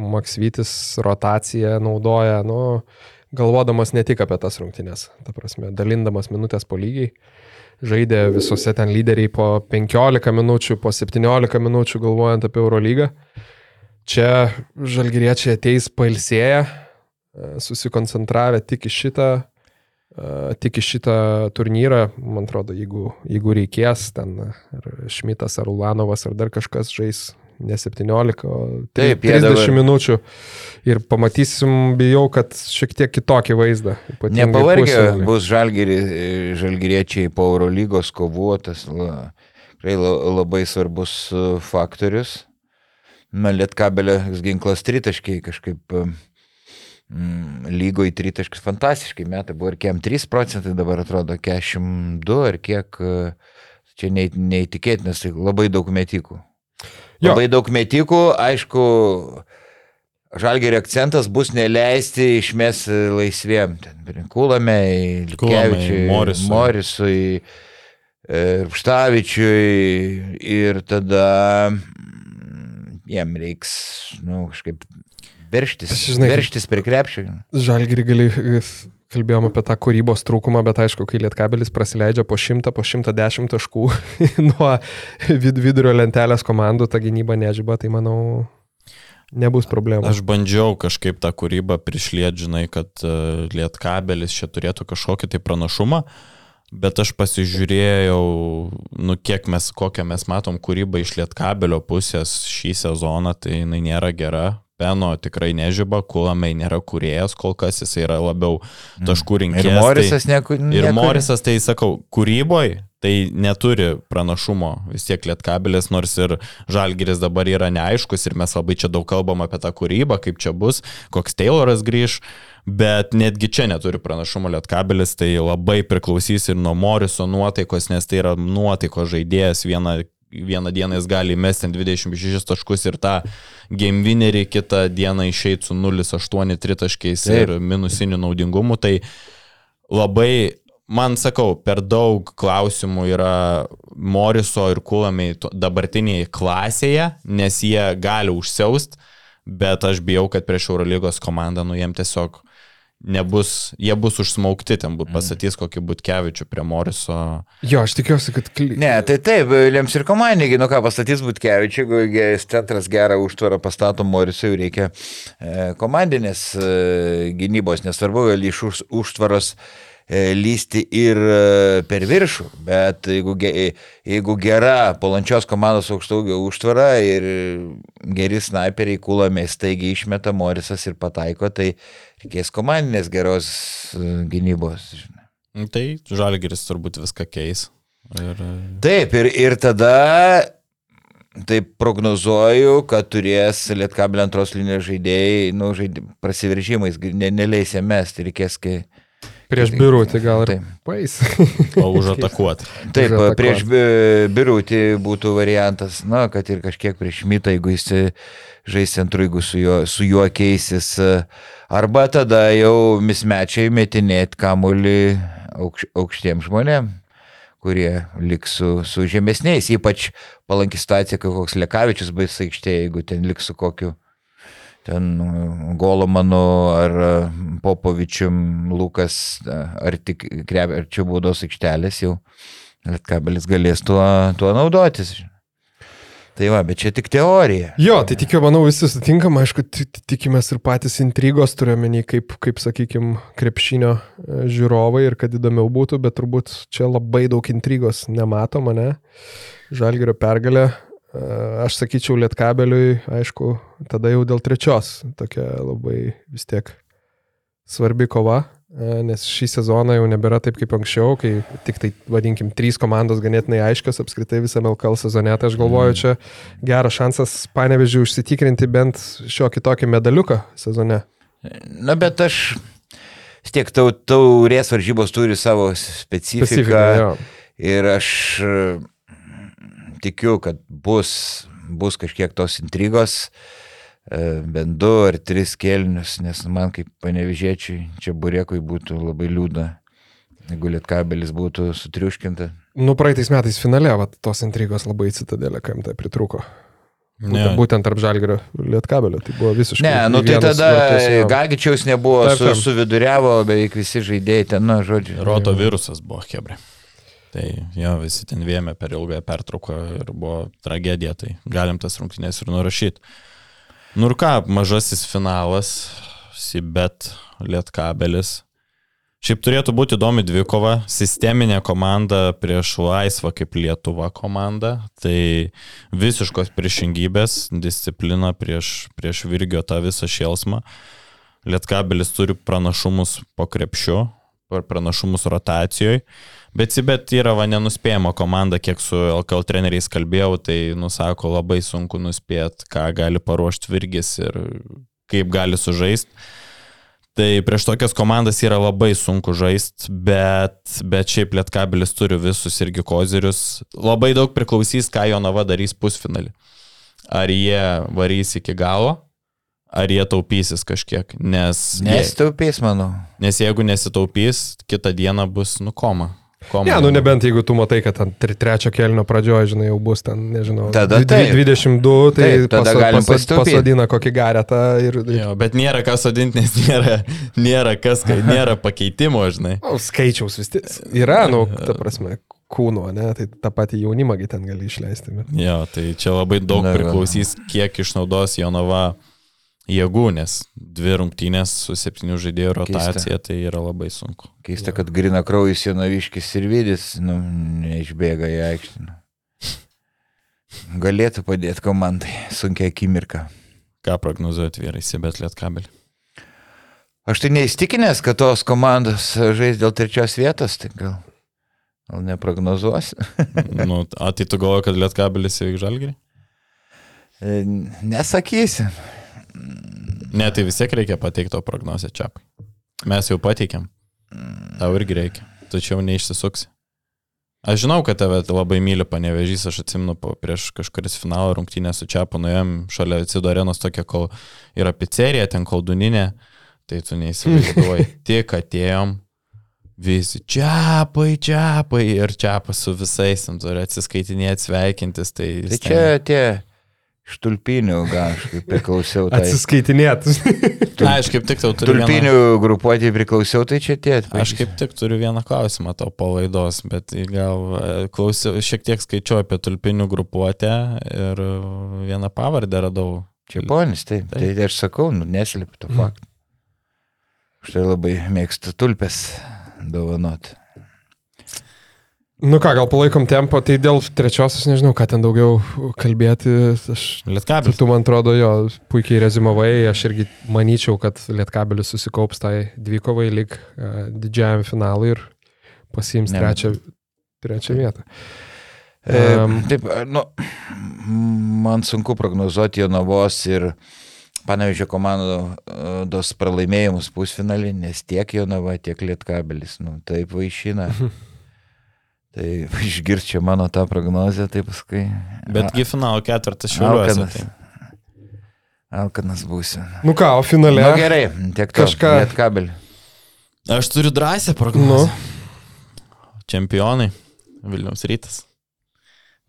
Maksvytis rotaciją naudoja, nu, galvodamas ne tik apie tas rungtynės, ta prasme, dalindamas minutės po lygiai. Žaidė visose ten lyderiai po 15 minučių, po 17 minučių galvojant apie Eurolygą. Čia žalgyriečiai ateis pailsėję, e, susikoncentravę tik į šitą, e, tik į šitą turnyrą. Man atrodo, jeigu, jeigu reikės, ten ar Šmitas, ar Ulanovas, ar dar kažkas žais ne 17, o Taip, jie 30 dabar- minučių. Ir pamatysim, bijau, kad šiek tiek kitokį vaizdą. Nepavargę bus žalgeri, žalgeriečiai po Eurolygos kovuotas, la, labai svarbus e, faktorius. Na, Lietkabelio ginklas tritaškiai kažkaip mm, lygo į tritaškius fantastiškai metai. Buvo ir kiem 3 procentai, dabar atrodo 42 ar kiek. e, Čia neįtikėtinas, tai labai daug metikų. Jo. Labai daug metikų, aišku, Žalgerio akcentas bus neleisti išmes laisviem. Ten Kulame, Likevičiui, Morisui. Morisui, e, Štavičiui ir tada jiem reiks, nu, kažkaip verštis, žinai, verštis per krepšį. Žalgirį gali, kalbėjom apie tą kūrybos trūkumą, bet aišku, kai Lietkabelis prasileidžia po 100, po 110 taškų <laughs> nuo vid vidurio lentelės komandų, ta gynyba nežyba, tai manau, nebus problemų. Aš bandžiau kažkaip tą kūrybą prišliet, žinai, kad uh, lietkabelis čia turėtų kažkokį tai pranašumą, bet aš pasižiūrėjau, nu kiek mes, kokią mes matom kūrybą iš lietkabelio pusės šį sezoną, tai jinai nėra gera. Peno tikrai nežyba, Kulamai nėra kuriejas kol kas, jis yra labiau taškų rinkėjas. Ir Morisas niekur. Ir Morisas, tai sakau, kūryboj tai neturi pranašumo vis tiek lietkabelis, nors ir žalgeris dabar yra neaiškus ir mes labai čia daug kalbam apie tą kūrybą, kaip čia bus, koks Tayloras grįž, bet netgi čia neturi pranašumo lietkabelis, tai labai priklausys ir nuo Moriso nuotaikos, nes tai yra nuotaikos žaidėjas, viena vieną dieną jis gali įmesti ant 26 taškus ir tą game winnerį, kitą dieną išeiti su 0,8 tritaškiais ir minusiniu naudingumu. Tai labai, man sakau, per daug klausimų yra Moriso ir Kulamiai dabartinėje klasėje, nes jie gali užsiaust, bet aš bijau, kad prieš Eurolygos komandą, nu jiem tiesiog nebus, jie bus užsmaukti, ten būt pasatys kokį Butkevičių prie Moriso. Jo, aš tikiuosi, kad... Kly... Ne, tai taip, lems ir komandai, nu ką pastatys Butkevičiui, jeigu ge- centras gerą užtvarą pastato Morisui, jau reikia e, komandinės e, gynybos, nesvarbu, gali iš už, užtvaros e, lysti ir e, per viršų, bet jeigu, jeigu gera palančios komandos aukštaugio užtvara ir geri snaiperiai kūlame staigiai išmeta Morisas ir pataiko, tai reikės komandinės geros e, gynybos. Nu, Tai Žalgiris turbūt viską keis. Ir, Taip, ir, ir tada taip prognozuoju, kad turės Lietkabelio antros linijos žaidėjai, nu, žaidė, prasiveržimais, ne, neleis jam mesti, reikės, kai... Prieš birutį gal ir Taip. pais. o užatakuoti. <laughs> Taip, Užatakuot. prieš Bi- birutį būtų variantas, na, kad ir kažkiek prieš mitą, jeigu jis žais centru, jeigu su juo, su juo keisis. Arba tada jau mismečiai metinėti kamuolį aukš, aukštiems žmonėms kurie liks su, su žemesniais, ypač palanki situacija, kai koks Lekavičius bais aikštėje, jeigu ten liks su kokiu ten Golomanu ar e, Popovičium, Lukas, e, ar tik krep, ar čia baudos aikštelės jau Lietkabelis galės tuo, tuo naudotis. Tai va, bet čia tik teorija. Jo, tai tikiu, manau, visi sutinkam, aišku, ti- ti- tikimės ir patys intrigos turiuomenį, kaip, kaip sakykime, krepšinio e, žiūrovai ir kad įdomiau būtų, bet turbūt čia labai daug intrigos nematom, ne? Žalgerio pergalė. Aš sakyčiau, Lietkabeliui, aišku, tada jau dėl trečios. Tokia labai vis tiek svarbi kova, e, nes šį sezoną jau nebėra taip kaip anksčiau, kai tik tai, vadinkim, trys komandos ganėtinai aiškios apskritai visame LKL sezone. Tai aš galvoju, čia geras šansas panevežiui užsitikrinti bent šiokį tokį medaliuką sezone. Na, bet aš vis tiek tau, taurės varžybos turi savo specifiką. Specifika, jo. Ir aš tikiu, kad bus, bus kažkiek tos intrigos, e, bent du ar tris kelnius, nes man kaip panevižėčiai čia burėkui būtų labai liūdna, jeigu lietkabelis būtų sutriuškinta. Nu, praeitais metais finale, va, tos intrigos labai citadėlė KMT pritruko. Būtent, Ne, būtent tarp Žalgerio Lietkabelio. Tai buvo visiškai. Ne, nu tai tada vartus. Gagičiaus nebuvo, Taip, su, taip. suviduriavo beveik visi žaidėjai ten, nu, žodžiu. Roto virusas buvo Hebra. Tai jo, visi ten vėmė per ilgąją pertrauką ir buvo tragedija, tai galim tas rungtynės ir nurašyti. Nu ir ką, mažasis finalas, Sibet, Lietkabelis. Šiaip turėtų būti įdomi dvikova, sisteminė komanda prieš laisvą kaip Lietuva komanda, tai visiškos priešingybės, disciplina prieš, prieš Virgio tą visą šėlsmą. Lietkabelis turi pranašumus po krepšiu, pranašumus rotacijoje, bet Sibet yra va nenuspėjama komanda, kiek su LKL treneriais kalbėjau, tai nusako labai sunku nuspėti, ką gali paruošti Virgis ir kaip gali sužaisti. Tai prieš tokias komandas yra labai sunku žaisti, bet, bet šiaip Lietkabilis turi visus irgi kozirius. Labai daug priklausys, ką Jonava darys pusfinalį. Ar jie varys iki galo, ar jie taupysis kažkiek. Nes, Nestaupės, manau. nes jeigu nesitaupys, kitą dieną bus nukoma. Koma. Ne, nu nebent jeigu tu matai, kad ant tre- trečio kelnio pradžioje, žinai, jau bus ten, nežinau, Tada dvi- taip. 22, tai Taip, tada galim pasitaupyt. pasodina kokį garetą ir... ir Jo, bet nėra ką sodinti, nes nėra, nėra kas, nėra pakeitimo, žinai. o, skaičiaus vis tiek yra, nu, ta prasme, kūno, ne, tai tą patį jaunimągi ten gali išleisti. Bet... Jo, tai čia labai daug priklausys, kiek išnaudos Jonava jėgų, nes dvi rungtynės su septynių žaidėjų rotacija, tai yra labai sunku. Keista, kad grina kraujas Jonaviškis ir Vidis, nu, neišbėga į aikštę. Galėtų padėti komandai, sunkia akimirka. Ką prognozuojat vyrai, Sibet Lietkabelį? Aš tai neįstikinęs, kad tos komandos žais dėl trečios vietos, tai gal, gal neprognozuosiu. <laughs> nu, a, tai tu galvoji, kad Lietkabelis įvyks žalgerį? E, Nesakysiu. Ne, tai vis tiek reikia pateikti to prognozę čiapai. Mes jau pateikėm. Tau irgi reikia. Tačiau neišsisuksi. Aš žinau, kad tave labai myli panevežys, aš atsimenu prieš kažkuris finalo rungtynę su Čiapu nuėjom šalia Cido arenos tokia, kol yra pizzerija, ten kolduninė, tai tu neįsivaizduoji. <laughs> Tik atėjom, visi čiapai, čiapai ir čiapas su visais, ten turi atsiskaitinėti, sveikintis. Tai, Tai čia tie štulpinių, gal aš kaip priklausiau. Tai. Atsiskaitinėt. Na, aš kaip tik tau turiu. Vieną, Tulpinių grupuotį priklausiau, tai čia tie. aš kaip tik turiu vieną klausimą tau po laidos, bet gal e, klausiau, šiek tiek skaičiau apie tulpinių grupuotę ir vieną pavardę radau. Čia ponis, taip. Tai aš sakau, nu, neslėpiu to faktų. Štai labai mėgstu tulpes dovanot. Nu ką, gal palaikom tempo, tai dėl trečiosios nežinau, ką ten daugiau kalbėti. Aš, Lietkabis. tu, man atrodo, jo puikiai rezumavai, aš irgi manyčiau, kad Lietkabelis susikaups tai dvikovai lik uh, didžiajam finalui ir pasiims Ne. trečią, trečią vietą. E, Em. taip, nu, man sunku prognozuoti Jonavos ir Panevižio komandos pralaimėjimus pusfinalį, nes tiek Jonava, tiek Lietkabelis, nu, taip vaišina. <laughs> Tai <laughs> išgirčia mano tą prognozę, tai paskui. Betgi finalo ketvirtas šiuliuose. Alkanas. Tai. Alkanas būsiu. Nu ką, o finale. Na nu, gerai, tiek to. Kažką- Lietkabelį. Aš turiu drąsią prognozę. Nu. Čempionai. Vilniaus rytas.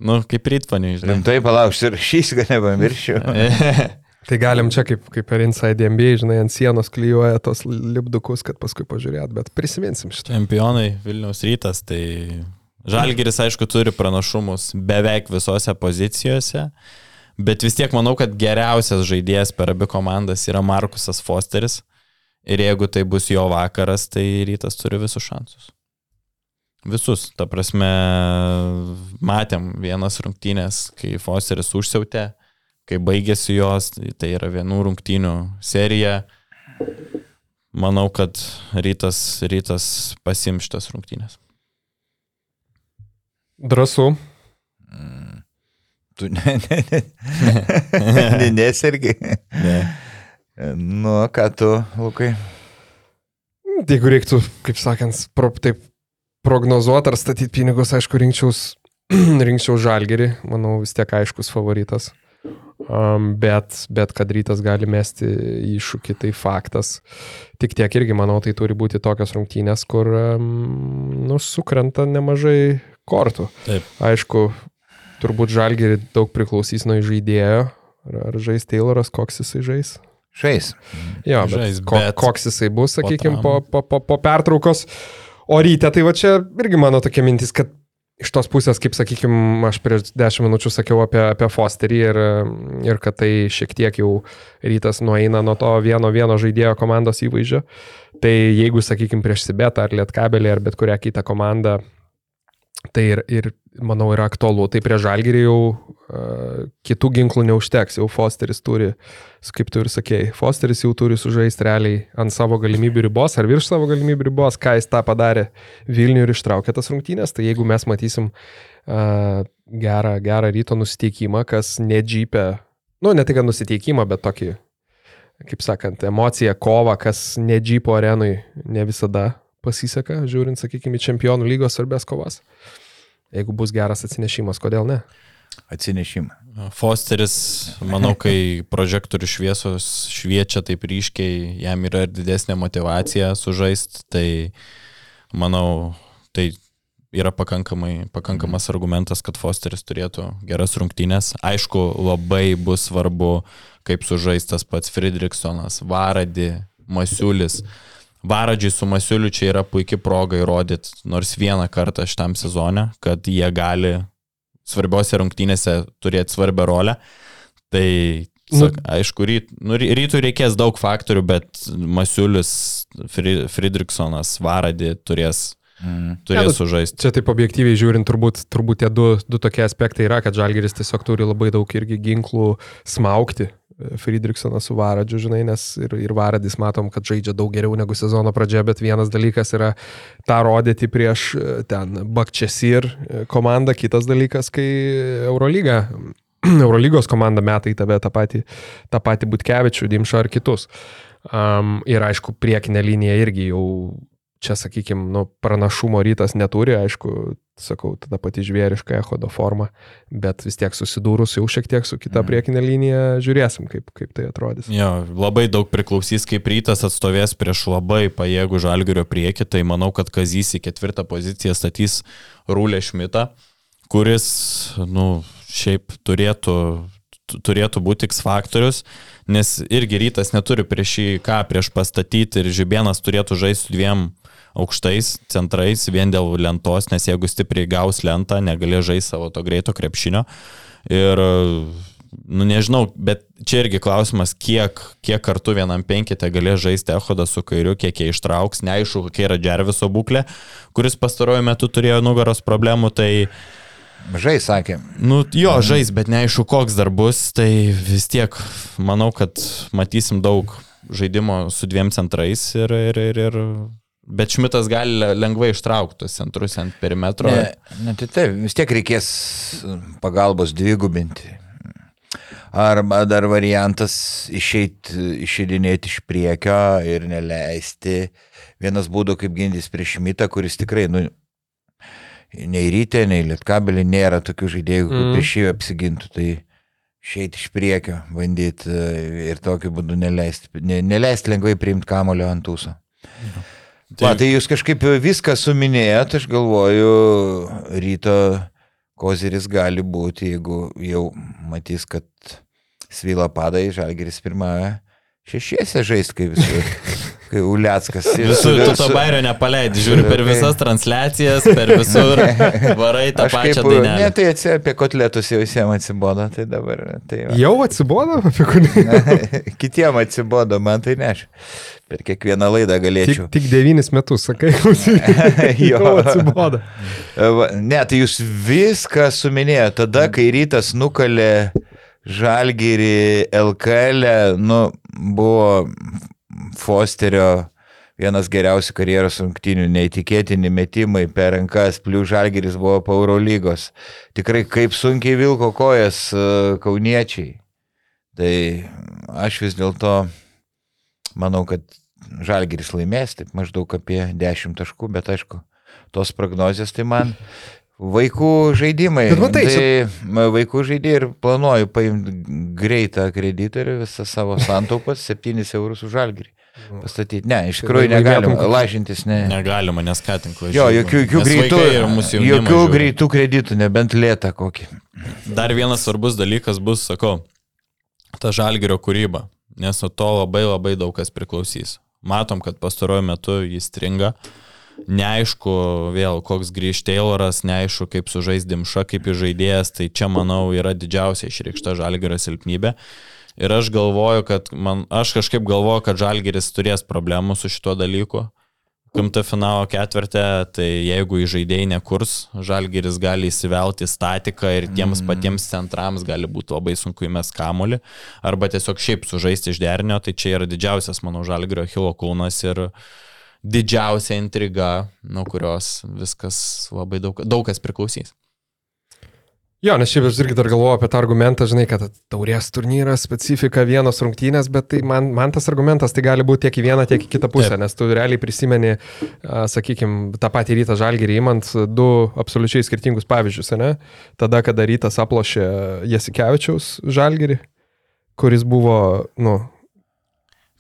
Nu, kaip rytpaniai, žinai. Rimtai palauksiu ir šys, kad nepamiršiu. <laughs> Tai galim čia kaip, kaip per Inside NBA, žinai, ant sienos klyjuoja tos lipdukus, kad paskui pažiūrėt, bet prisiminsim šitą. Čempionai Vilniaus rytas, tai Žalgiris, aišku, turi pranašumus beveik visose pozicijose, bet vis tiek manau, kad geriausias žaidėjas per abi komandas yra Markusas Fosteris. Ir jeigu tai bus jo vakaras, tai rytas turi visus šansus. Visus. Ta prasme, matėm vienas rungtynės, kai Fosteris užsiautė, kai baigėsi jos, tai yra vienų rungtynių serija. Manau, kad rytas, rytas pasim šitas rungtynės. Drąsu. Tu ne, ne, ne. <laughs> ne nesergi. Ne. Nu, ką tu, Lukai? Jeigu reiktų, kaip sakant, pro, taip prognozuoti ar statyti pinigus, aišku, rinkčiaus, <clears throat> rinkčiaus žalgerį, manau, vis tiek aiškus favoritas. Um, bet, bet kad rytas gali mesti iššūkį, tai faktas. Tik tiek irgi, manau, tai turi būti tokios rungtynės, kur, um, nu, sukrenta nemažai kortų. Taip. Aišku, turbūt žalgerį daug priklausys nuo žaidėjo. Ar, ar žais Tayloras, koks jisai žais? Šais. Jo, bet, Žais, ko, bet koks jisai bus, sakykime, po, po, po, po pertraukos. O ryte, tai va čia irgi mano tokia mintis, kad iš tos pusės, kaip sakykime, aš prieš dešimt minučių sakiau apie, apie Fosterį ir, ir kad tai šiek tiek jau rytas nueina nuo to vieno vieno žaidėjo komandos įvaizdžio. Tai jeigu, sakykime, prieš Sibetą ar Lietkabelį ar bet kurią kitą komandą, tai ir, ir manau yra aktualu. Tai prie Žalgirį jau uh, kitų ginklų neužteks, jau Fosteris turi, kaip tu ir sakėjai, Fosteris jau turi sužaisti realiai ant savo galimybių ribos ar virš savo galimybių ribos, ką jis tą padarė Vilniui ir ištraukė tas rungtynės. Tai jeigu mes matysim uh, gerą, gerą ryto nusiteikimą, kas nedžypia, nu ne tik nusiteikimą, bet tokį, kaip sakant, emociją, kovą, kas nedžypo arenui ne visada pasiseka, žiūrint, sakykime, į čempionų lygos svarbės kovas. Jeigu bus geras atsinešimas, kodėl ne? Atsinešimą. Fosteris, manau, kai prožektorių šviesos šviečia taip ryškiai, jam yra ir didesnė motivacija sužaisti, tai manau, tai yra pakankamai, pakankamas argumentas, kad Fosteris turėtų geras rungtynės. Aišku, labai bus svarbu, kaip sužaistas pats Friedrichsonas, Varadi, Masiulis. Varadžiai su Masiuliu čia yra puikia proga įrodyti nors vieną kartą šitam sezone, kad jie gali svarbiose rungtynėse turėti svarbią rolę. Tai, Nu- sak, aišku, ryt, nu, ry- rytui reikės daug faktorių, bet Masiulis, Fri, Friedrichsonas, Varadi turės, Mm. turės nu, sužaisti. Čia taip objektyviai žiūrint, turbūt, turbūt tie du, du tokie aspektai yra, kad Žalgeris tiesiog turi labai daug irgi ginklų smaukti. Friedrichsonas su Varadžiu, žinai, nes ir, ir Varadis matom, kad žaidžia daug geriau negu sezono pradžia, bet vienas dalykas yra tą rodyti prieš e, ten Bakčesir e, komandą, kitas dalykas, kai Eurolyga, <clears throat> Eurolygos komanda meta į tave tą patį, tą patį Butkevičių, Dimšą ar kitus. Um, ir aišku, priekinė linija irgi jau čia, sakykime, nu, pranašumo rytas neturi, aišku, sakau, tada pati žvėriška echodo forma, bet vis tiek susidūrus jau šiek tiek su kita priekinė linija, žiūrėsim, kaip, kaip tai atrodys. Jo, labai daug priklausys, kaip rytas atstovės prieš labai pajėgų žalgerio priekį, tai manau, kad Kazys į ketvirtą poziciją statys Rūlę Šmitą, kuris, nu, šiaip turėtų, turėtų būti X faktorius, nes irgi rytas neturi prieš jį ką prieš pastatyti ir Žibienas turėtų žaisti dviem aukštais centrais vien dėl lentos, nes jeigu stipriai gaus lentą, negalės žaisti savo to greito krepšinio. Ir, nu nežinau, bet čia irgi klausimas, kiek, kiek kartų vienam penkite galės žaisti Ehodą su kairiu, kiek jie ištrauks, neaišku, kokia yra Džerviso būklė, kuris pastaruoju metu turėjo nugaros problemų, tai Žai sakė. Nu, jo, žais, bet neaišku, koks dar bus, tai vis tiek manau, kad matysim daug žaidimo su dviem centrais ir, ir, ir, ir bet Šmitas gali lengvai ištraukti centrus ant perimetro. Ne, ne, tai taip, vis tiek reikės pagalbos dvigubinti. Arba dar variantas išeiti, išeidinėti iš priekio ir neleisti. Vienas būdų, kaip gintis prieš Šmitą, kuris tikrai, nu, nei rytė, nei lietkabelį nėra tokių žaidėjų, kaip Mm. prieš jį apsigintų. Tai išeiti iš priekio, bandyti e, ir tokiu būdu neleisti, ne, neleisti lengvai priimti kamulio ant ūso. Tai... Va, tai jūs kažkaip viską suminėjot, aš galvoju, ryto koziris gali būti, jeigu jau matys, kad svyla padai, žalgeris pirmąją šešiese žais, kai visur, <laughs> Uliackas. Visur, tu to bairio nepaleidi, žiūri per visas transliacijas, per visur, <laughs> varai tą Aš pačią kaip, ne, dainą. tai atsi- apie kotletus jau visiems atsibodo, tai dabar. Tai va. Jau atsibodo, apie kurį. <laughs> Kitiem atsibodo, man tai neš. Per kiekvieną laidą Tik, galėčiau. tik devynis metus, sakai. <laughs> Jau atsibodo. Va, Ne, tai jūs viską suminėjote. Tada, kai rytas nukalė žalgyrį LKL, nu, buvo Fosterio vienas geriausių karjeros rungtynių, neįtikėtini metimai per rankas, plius žalgyris buvo po Eurolygos. Tikrai kaip sunkiai vilko kojas e, kauniečiai. Tai aš vis dėlto manau, kad žalgyris laimės, taip maždaug apie 10 taškų, bet aišku, tos prognozijos tai man vaikų žaidimai. Bet matai, tai vaikų žaidėjai ir planuoju paimti greitą kreditorių, visą savo santaupas, 7 <laughs> eurus už žalgyrį. Pastatyti. Ne, iš tikrųjų laimėtum negalim kokį- lažintis, ne. Negalima, neskatink lažybų. Jo, jokių, jokių, greitų, jokių greitų kreditų, nebent lėtą kokį. Dar vienas svarbus dalykas bus, sakau, ta žalgerio kūryba, nes nuo to labai labai daug kas priklausys. Matom, kad pastaruoju metu jis stringa. Neaišku vėl, koks grįž Tayloras, neaišku, kaip sužais Dimša, kaip žaidėjas, tai čia, manau, yra didžiausia išreikšta žalgerio silpnybė. Ir aš galvoju, kad man, aš kažkaip galvoju, kad žalgeris turės problemų su šituo dalyku. KMT finalo ketvirtė, tai jeigu į žaidėjai nekurs, žalgeris gali įsivelti statiką ir tiems mm. patiems centrams gali būti labai sunku įmes kamolį, arba tiesiog šiaip sužaisti iš derinio, tai čia yra didžiausias, manau, žalgerio hilo kūnas ir didžiausia intriga, nuo kurios viskas labai daug, daug kas priklausys. Jo, nes šiaip aš irgi dar galvoju apie tą argumentą, žinai, kad taurės turnyras, specifika vienos rungtynės, bet tai man, man tas argumentas tai gali būti tiek į vieną, tiek į kitą pusę, Taip. nes tu realiai prisimeni, sakykime, tą patį rytą žalgyrį įmant du absoliučiai skirtingus pavyzdžius, ne? Tada, kada rytas aplošė Jasikevičiaus žalgyrį, kuris buvo, nu,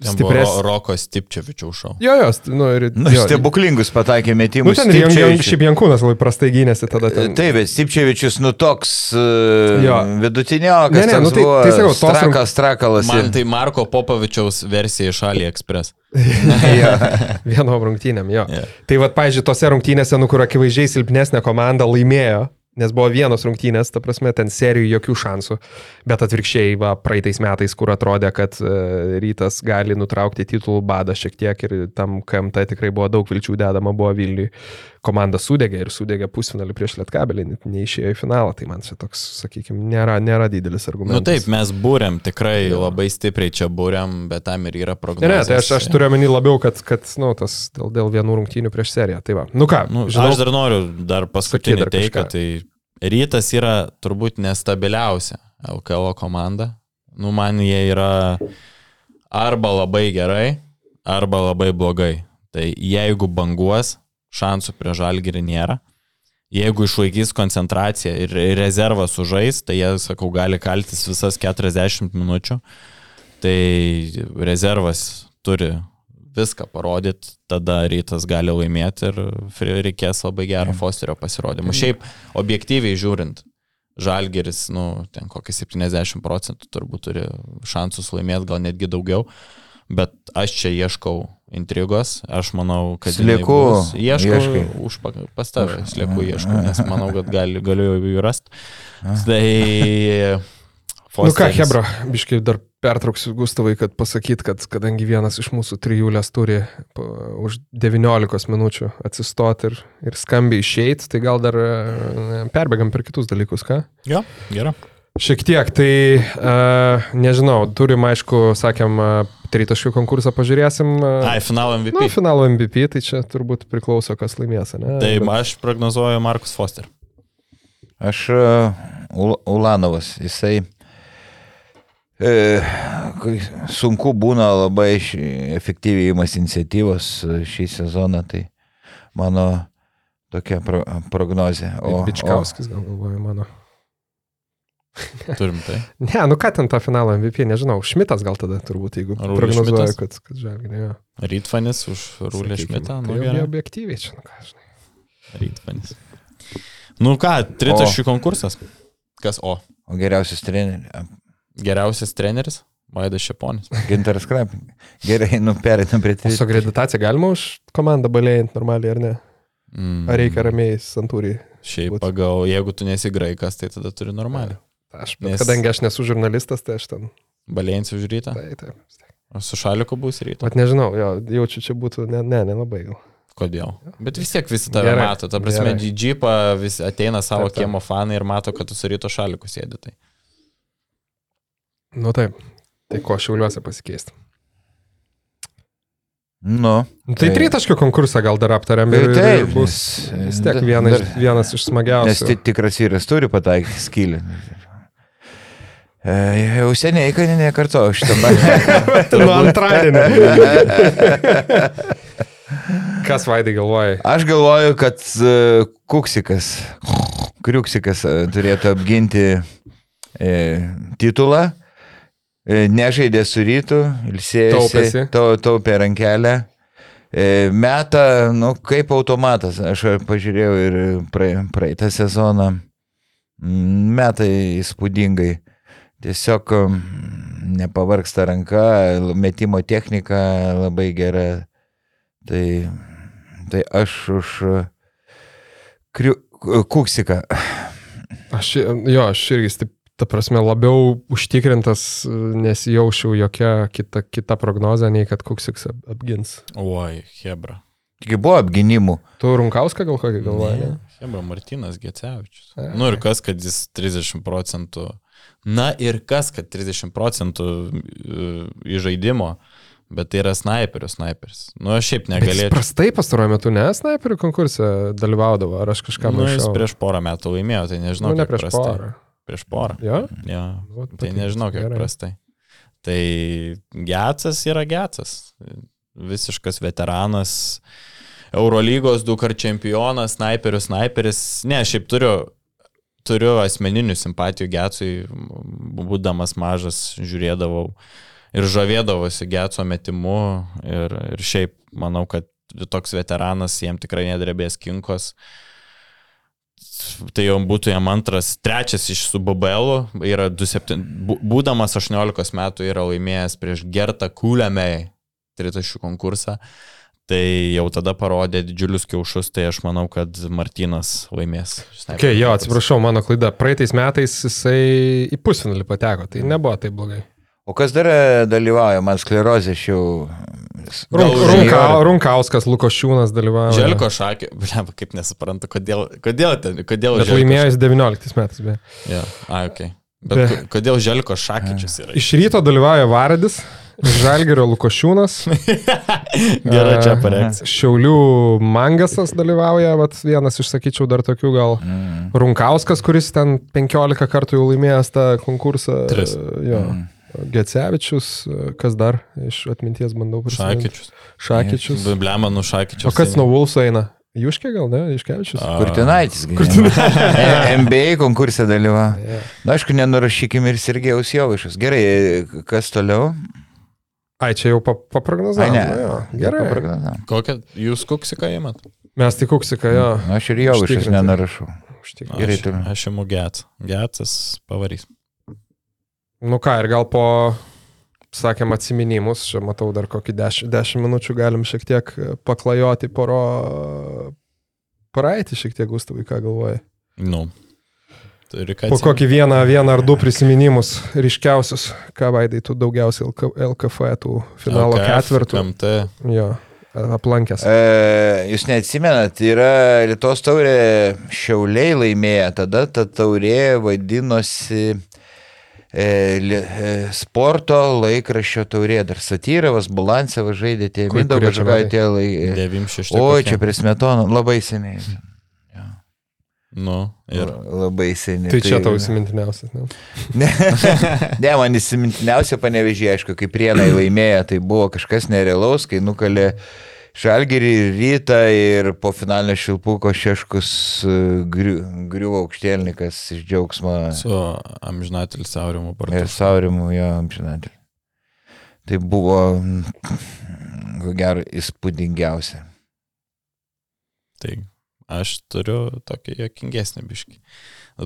Ten buvo Stipres- Ro- Roko Stipčevičiaus šau. Jo, jos, nu ir... Nu, jo, stebuklingus pataikė Nu, metimus. ten ir Jan- Jan- Stipčevičius. šiaip Jankūnas labai prastai gynėsi tada. Ten. Taip, bet Stipčevičius, nu toks uh, Jo. vidutiniokas. Ne, ne, nu toks tai- tai sakau, tos strakas, strakalas. Man tai Marko Popovičiaus versija iš AliExpress. <laughs> jo. <laughs> Vienom rungtynėm, jo. Jo. Tai vad, pažiūrėjau, tose rungtynėse, nu, kur akivaizdžiai silpnesnė komanda laimėjo, nes buvo vienos rungtynės, ta prasme, ten serijų jokių šansų, bet atvirkščiai, va, praeitais metais, kur atrodė, kad uh, rytas gali nutraukti titulų badą šiek tiek ir tam KMT tikrai buvo daug vilčių dedama, buvo Vilniui. Komanda sudegė ir sudegė pusfinalį prieš Lietkabelį, net neišėjo į finalą, tai man čia toks, sakykime, nėra, nėra didelis Na argumentas. nu, taip, mes būrėm, tikrai labai stipriai čia būrėm, bet tam ir yra Ne, prognozija. ne, tai aš, aš turiu omeny labiau, kad, kad nu, tas dėl, dėl vienų rungtynių prieš seriją. Tai va, nu ką, Nu, žinau, aš dar noriu dar paskutinį dar teiką, kažką. tai rytas yra turbūt nestabiliausia LKL komanda. Nu, man jie yra arba labai gerai, arba labai blogai. Tai jeigu banguos, šansų prie žalgirį nėra. Jeigu išlaikys koncentraciją ir rezervą sužais, tai jie, sakau, gali kaltis visas 40 minučių. Tai rezervas turi viską parodyti, tada rytas gali laimėti ir reikės labai gero Fosterio pasirodymo. Šiaip, objektyviai žiūrint, Žalgeris, nu, ten kokį 70 procentų turbūt turi šansus laimėti, gal netgi daugiau. Bet aš čia ieškau intrigos, aš manau, kad... Slieku ieškai. už pa- pas tave, slieku ieškau, nes manau, kad gali, galiu jų rasti. Tai... Nu ką, Fosteris- Hebra, biškai dar pertrauksiu Gustavai, kad pasakyt, kad kadangi vienas iš mūsų trijulės turi už 19 minučių atsistoti ir, ir skambiai išeiti, tai gal dar e, perbėgam per kitus dalykus, ką? Jo, gerai. Šiek tiek, tai uh, nežinau, turim, aišku, sakėm, uh, tritaškių konkursą pažiūrėsim. Uh, Ai, finalo MVP. nu, finalo MVP, tai čia turbūt priklauso, kas laimės, ne? Tai Bet- aš prognozuoju Markus Foster. Aš e, Ul Ulanovas, jisai e, sunku būna labai š- efektyviai įmas iniciatyvos e, šį sezoną, tai mano tokia pro, prognozė. O, Bičkauskis, gal galvoju, mano. <laughs> Turim tai. Ne, nu ką ten tą finalo MVP, nežinau, Šmitas gal tada turbūt, jeigu Rūlis prognozuoju, Šmitas? kad, kad žalginė. Rytfanis už Sakykim, Šmitą. Nu, Tai gerai. objektyviai čia, nu ką, žinai. Rytfanis. Nu ką, tritaškių konkursas. Kas O? o geriausias treneris. Geriausias treneris? Vaidas Šeponis. Gintaras Krapin. Gerai, nu perėtum prie O su akreditacija galima už komandą balėjant normaliai ar ne? Mm. Ar reikia ramiai santūriai? Šiaip būt? pagal, jeigu tu nesi graikas, tai tada turi normaliai. Aš, Nes- Nes... kadangi aš nesu žurnalistas, tai aš ten. Balėjins už rytą. Tai, tai. O su šaliku bus rytą. Vat nežinau, jo, jaučiu, čia būtų, ne, ne, nelabai gal. Kodėl? Bet vis tiek visi tave Gerai, mato. Ta prasme, džipą ateina savo Taip, taip. kiemo fanai ir mato, kad tu su ryto šaliku sėdi. Tai. Nu taip. Tai ko šiauliuose pasikeisti? Nu, Nu, Tai Tai- tritaškių konkursą gal dar aptariam Tai ir, ir taip, bus nes- vis tiek vienas, dar- vienas iš nes smagiausių. ti- tikras vyras turi pataikyti skylę. E, jau seniai, kad nekartoju šitą. <laughs> Nuo antradienio. <laughs> Kas vaidai galvoja? Aš galvoju, kad e, Kuksikas, Kriuksikas e, turėtų apginti e, titulą. E, nežaidė su rytu, tau, taupė rankelę. E, meta, nu, kaip automatas. Aš pažiūrėjau ir prae- praeitą sezoną. Mm, Meta įspūdingai. Tiesiog mm, nepavarksta ranka, metimo technika labai gera. Tai, tai aš už kriu, Kuksiką. Aš, jo, aš irgi, taip, ta prasme, labiau užtikrintas, nesijaučiau jokia kita, kita prognozė, nei kad Kuksiks ap- apgins. Oi, Hebra. Taigi buvo apginimų. Tu Runkauską gal kokį galvoji? Hebra Martinas Gecevičius. Ai. Nu ir kas, kad jis 30 procentų. Na ir kas, kad 30 procentų e, į žaidimo, bet tai yra sniperio sniperis. Nu aš šiaip Bet jis prastai pastaruoju metu, ne, snaiperių konkurse dalyvaudavo, ar aš kažką Nu, jis prieš porą metų laimėjo, tai nežinau. nu, ne prieš prastai. porą. Prieš porą. Jo? Ja. Vat Tai patiko, nežinau, kiek gerai. prastai. Tai Getsas yra Getsas. Visiškas veteranas. Eurolygos du kart čempionas, snaiperis, snaiperis. Ne, šiaip turiu, turiu asmeninių simpatijų Getsui. Būdamas mažas, žiūrėdavau ir žavėdavosi Getso metimu. Ir, ir šiaip manau, kad toks veteranas jiem tikrai nedrebės kinkos tai jau būtų jam antras, trečias iš su BBL, yra 27, bū- būdamas 18 metų yra laimėjęs prieš Gertą Kuliamei tritaškių konkursą, tai jau tada parodė didžiulius kiaušus, tai aš manau, kad Martinas laimės. Okay, jo, atsiprašau, mano klaida. Praeitais metais jisai į pusfinalį pateko, tai nebuvo taip blogai. O kas dar e, dalyvauja, man sklerozė šiau. Runk, runka, runkauskas, Lukošiūnas dalyvavo. Želko šakė, <laughs> blem, kaip nesuprantu, kodėl, kodėl, ten, kodėl Bet Želko laimėjęs 19 metais. Be. Ja, a, okay. Bet Be- ko- kodėl Želko šakyčius yra? Iš ryto dalyvauja Varadis, Žalgerio Lukošiūnas, <laughs> Gerai, čia e, pareiksi. Šiaulių Mangasas dalyvauja, vat, vienas iš, sakyčiau, dar tokių gal. Mm. Runkauskas, kuris ten 15 kartų jau laimėjęs tą konkursą. Tris. e, Jo. Mm. Gecevičius, e, kas dar iš atminties bandau prisiminti. Šakyčius. Šakyčius. Blema, nu šakyčius. O kas nuo Vulso eina? Juškė gal, ne? Iškevičius. A. Kurtinaitis. gi, ne? MBA konkursą dalyvavo. Na, aišku, nenurašykim ir Sergejaus Jovaišas. Gerai, kas toliau? Ai, čia jau paprognozavom. ne. jo, Gerai. Kokią jūs kuksiką įmat? Mes tik kuksiką, jo. Na, Aš ir Jovaišas Užtikrintai. nenurašau. Užtik- Gerai, Aš, toliau. aš imu Gets. Getsas pavarys. Nu ką, ir gal po, sakėm, atsiminimus, čia matau dar kokį 10, 10 minučių galim šiek tiek paklajoti poro praeitį šiek tiek, Gustavai, ką galvoji. Nu. Turi ką Po kokį vieną, vieną ar du prisiminimus ryškiausius, ką vaidai tu daugiausiai LK, LKF tų finalo LKF, ketvirtų. MT. Jo, aplankęs. E, jūs neatsimenat, yra Lietuvos taurė Šiauliai laimėję, tada ta taurė vadinosi e, li, e, sporto laikraščio taurė, dar Satyravas, Balansevas žaidė tie Mindaugas kurie čia Žagaitė lai. 96. O, čia prie smetono, labai seniai. Nu, ir. Labai seniai. Tai čia tau įsimintiniausias. Ne? Ne, ne man įsimintiniausia panevežė, aišku, kai prienai laimėjo, tai buvo kažkas nerealaus, kai nukalė Žalgirį ir rytą ir po finalinio šilpuko šeškus e, griu- griuvo aukštielnikas iš džiaugsmo Su amžinatelis Aurimu ir Bartu. saurimu jo amžinatį. Tai buvo, ko gero, įspūdingiausia. Tai aš turiu tokį jokingesnį biškį.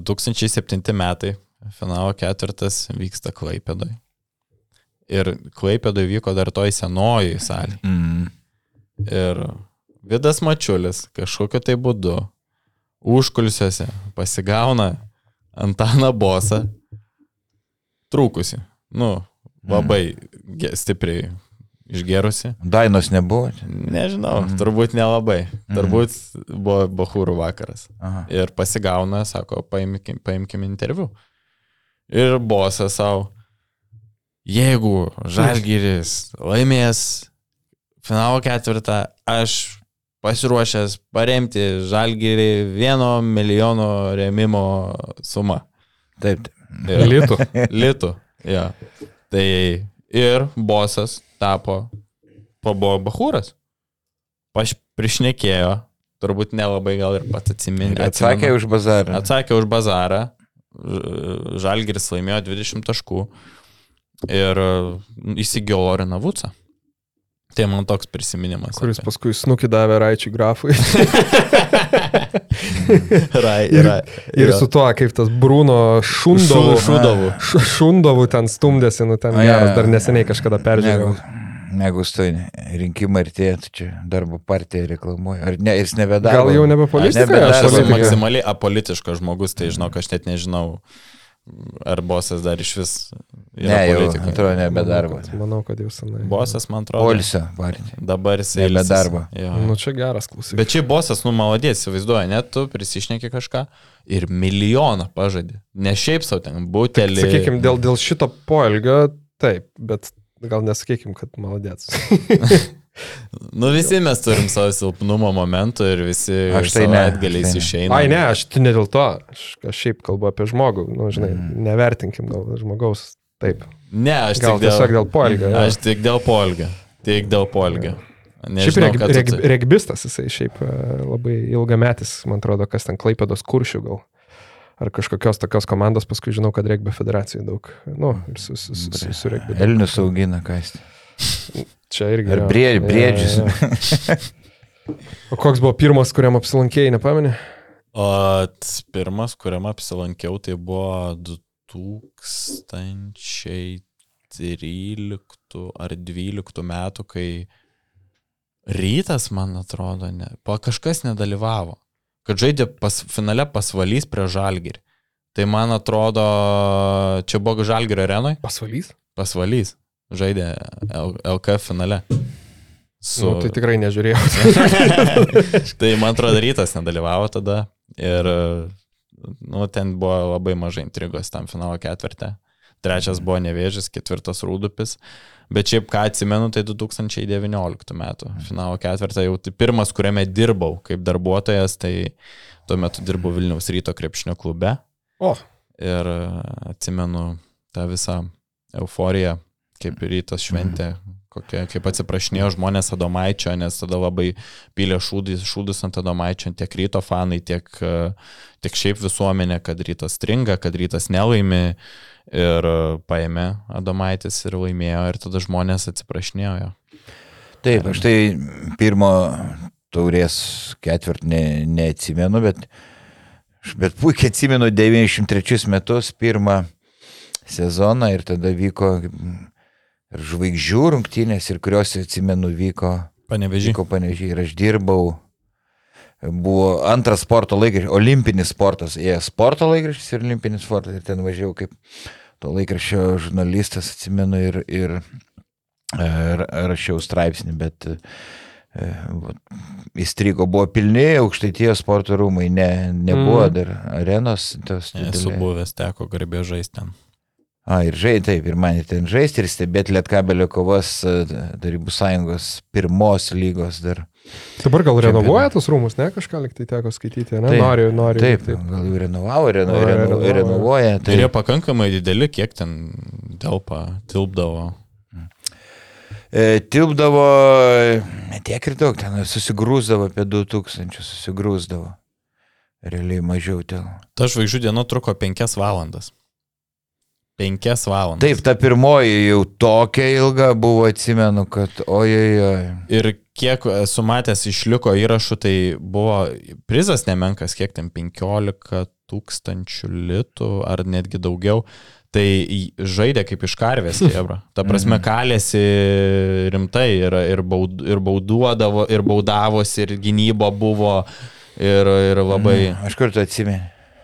2007 metai, finalo ketvirtas vyksta Klaipėdoj. Ir Klaipėdoj vyko dar toj senoji salė. Mm. Ir Vidas Mačiulis kažkokiu tai būdu užkulsiuose pasigauna Antaną Bosą trūkusi. Nu, labai ge- stipriai išgerusi. Dainos nebuvo. Nežinau, Mhm. turbūt nelabai. Mhm. Turbūt buvo Bahūrų vakaras. Aha. Ir pasigauna, sako, paimkim, paimkim interviu. Ir bosas savo, jeigu Žalgiris laimės finalo ketvirtą, aš pasiruošęs paremti Žalgirį vieno milijono remimo sumą. Taip. taip. Ir, Litų. <laughs> litų. Ja. Tai ir bosas tapo, pabuvo Bahūras. Paš prišnekėjo, turbūt nelabai gal ir pats atsiminė. Atsakė už bazarą. Atsakė už bazarą. Žalgiris laimėjo 20 taškų ir e, įsigijo Loriną Vucą. Tai man toks prisiminimas. Kuris apie- paskui snukį davė Raičiui grafui. <laughs> Rai, Ir- rai, Ir jo. su tuo, kaip tas Bruno Šundovu. Šu- Šūdovų. Š- Šundovu ten stumdėsi, nu ten A, geras, dar neseniai kažkada peržiūrėjau. Negu, negu stoi, rinkimai artėja, tai čia darbo partija reklamuoja. Ar ne, jis nebedaro. Gal jau nebe Aš politika? nebedaro Aš esu maksimaliai apolitiškas žmogus, tai žinok, aš net nežinau, ar bosas dar iš vis Ne, jau, atrodo, nebedarbo. Manau, kad- jau senai. Bosas, man atrodo. Polsio partija. Dabar jis Nebe ilsisi. darbo. Jo. Nu čia geras klausimas. Bet čia bosas, nu malodės, įsivaizduoja, net tu prisišneki kažką ir milijoną pažadė. Ne šiaip savo ten butelį. Sakykime, dėl, dėl šito poelgio, taip, bet gal nesakykim, kad maladėts. <laughs> Nu visi mes turim savo silpnumo momentų ir visi Aš tai ne, atgaliais aš tai ne. išeina. Ai, ne, aš tai ne dėl to. Aš, aš šiaip kalbu apie žmogų. Nu, žinai, Mm. nevertinkim gal žmogaus. Taip. Ne, aš Gal tik tiesiog dėl, dėl poelgio. jo. aš tik dėl polgio. Tik dėl polgio. Šiaip Nežinau, reg, ką tu reg, tai- regbistas jisai šiaip e, labai ilgametis, man atrodo, kas ten Klaipėdos kuršių gal. Ar kažkokios tokios komandos, paskui žinau, kad regbio federacijai daug. Nu, ir su, su, su, su, su regbiu. daug. Elnius augina, kas. <laughs> Čia irgi. Ar brie- briedžius. jo, jo. O koks buvo pirmas, kuriam apsilankėjai, nepameni? O pirmas, kuriam apsilankiau, tai buvo 2013 ar 2012 metų, kai rytas, man atrodo, ne, pa kažkas nedalyvavo. Kad žaidė pas, finale pasvalys prie žalgirį. Tai man atrodo, čia buvo žalgirio arenoj, Pasvalys? pasvalys. Žaidė L LKF finale. Su... Nu, tai tikrai nežiūrėjau. <laughs> tai man atrodo, rytas nedalyvavo tada ir nu, ten buvo labai mažai intrigos tam finalo ketvirtė. Trečias buvo nevėžis, ketvirtas rūdupis. Bet šiaip ką atsimenu, tai 2019 metų finalo ketvirtą jau tai pirmas, kuriame dirbau kaip darbuotojas, tai tuo metu dirbau Vilniaus ryto krepšinio klube. O, Ir atsimenu tą visą euforiją, kaip rytas šventė kokie, kaip atsiprašinėjo žmonės Adomaičio, nes tada labai pylė šūdus, šūdus ant Adomaičio, tiek ryto fanai, tiek, tiek šiaip visuomenė, kad rytas stringa, kad rytas nelaimi ir paėmė Adomaitis ir laimėjo ir tada žmonės atsiprašinėjo jo. Taip, aš tai pirmo taurės ketvert ne, neatsimenu, bet, bet puikiai atsimenu 93 metus pirmą sezoną ir tada vyko ir žvaigždžių rungtynės, ir kurios atsimenu vyko, Panevežį. vyko panežiai ir aš dirbau. Buvo antras sporto laikraštis, olimpinis sportas, jie sporto laikraštis ir olimpinis sportas, ir ten važiavau kaip to laikraščio žurnalistas, atsimenu, ir, ir ir rašiau straipsnį, bet e, įstrigo, buvo pilni aukštaities sporto rūmai, ne, nebuvo Mm. dar arenos. tos Esu buvęs, teko garbė žaisti ten. A, ir žai, taip, ir man ten žaisti, ir stebėti Lietkabelio kovas e, Darybų sąjungos pirmos lygos dar. Dabar gal renovuoja tus rūmus, ne? Kažką liktai teko skaityti, ne? Taip, Noriu, noriu. Taip, taip. gal jau renovavo, reno, reno, renovavo. renovuoja. Tai ir jie pakankamai dideli, kiek ten telpa, tilpdavo. e, tilpdavo tiek ir daug, ten susigrūzdavo apie 2000, susigrūzdavo. Realiai mažiau ten. Ta žvaigždžių diena truko 5 valandas. 5 valandas. Taip, ta pirmoji jau tokia ilga buvo, atsimenu, kad ojoj. Ir kiek esu matęs išliko įrašų, tai buvo prizas nemenkas, kiek ten 15 tūkstančių litų ar netgi daugiau. Tai žaidė kaip iš karvės, jebra. Ta prasme, Mhm. kalėsi rimtai ir, ir, baud, ir bauduodavo, ir baudavosi, ir gynybo buvo. Ir, ir labai... Mm, Aš kur tu atsimeni?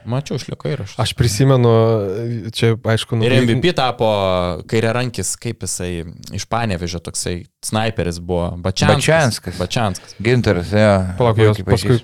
Mačiau, išliko įrašas. Aš prisimenu, čia aišku, nu, Ir MVP tapo kairė rankis, kaip jisai iš Panevežio toksai sniperis buvo. Bačianskas. Bačianskas. Bačianskas. Gintaras, jo. Palauk, jos paskui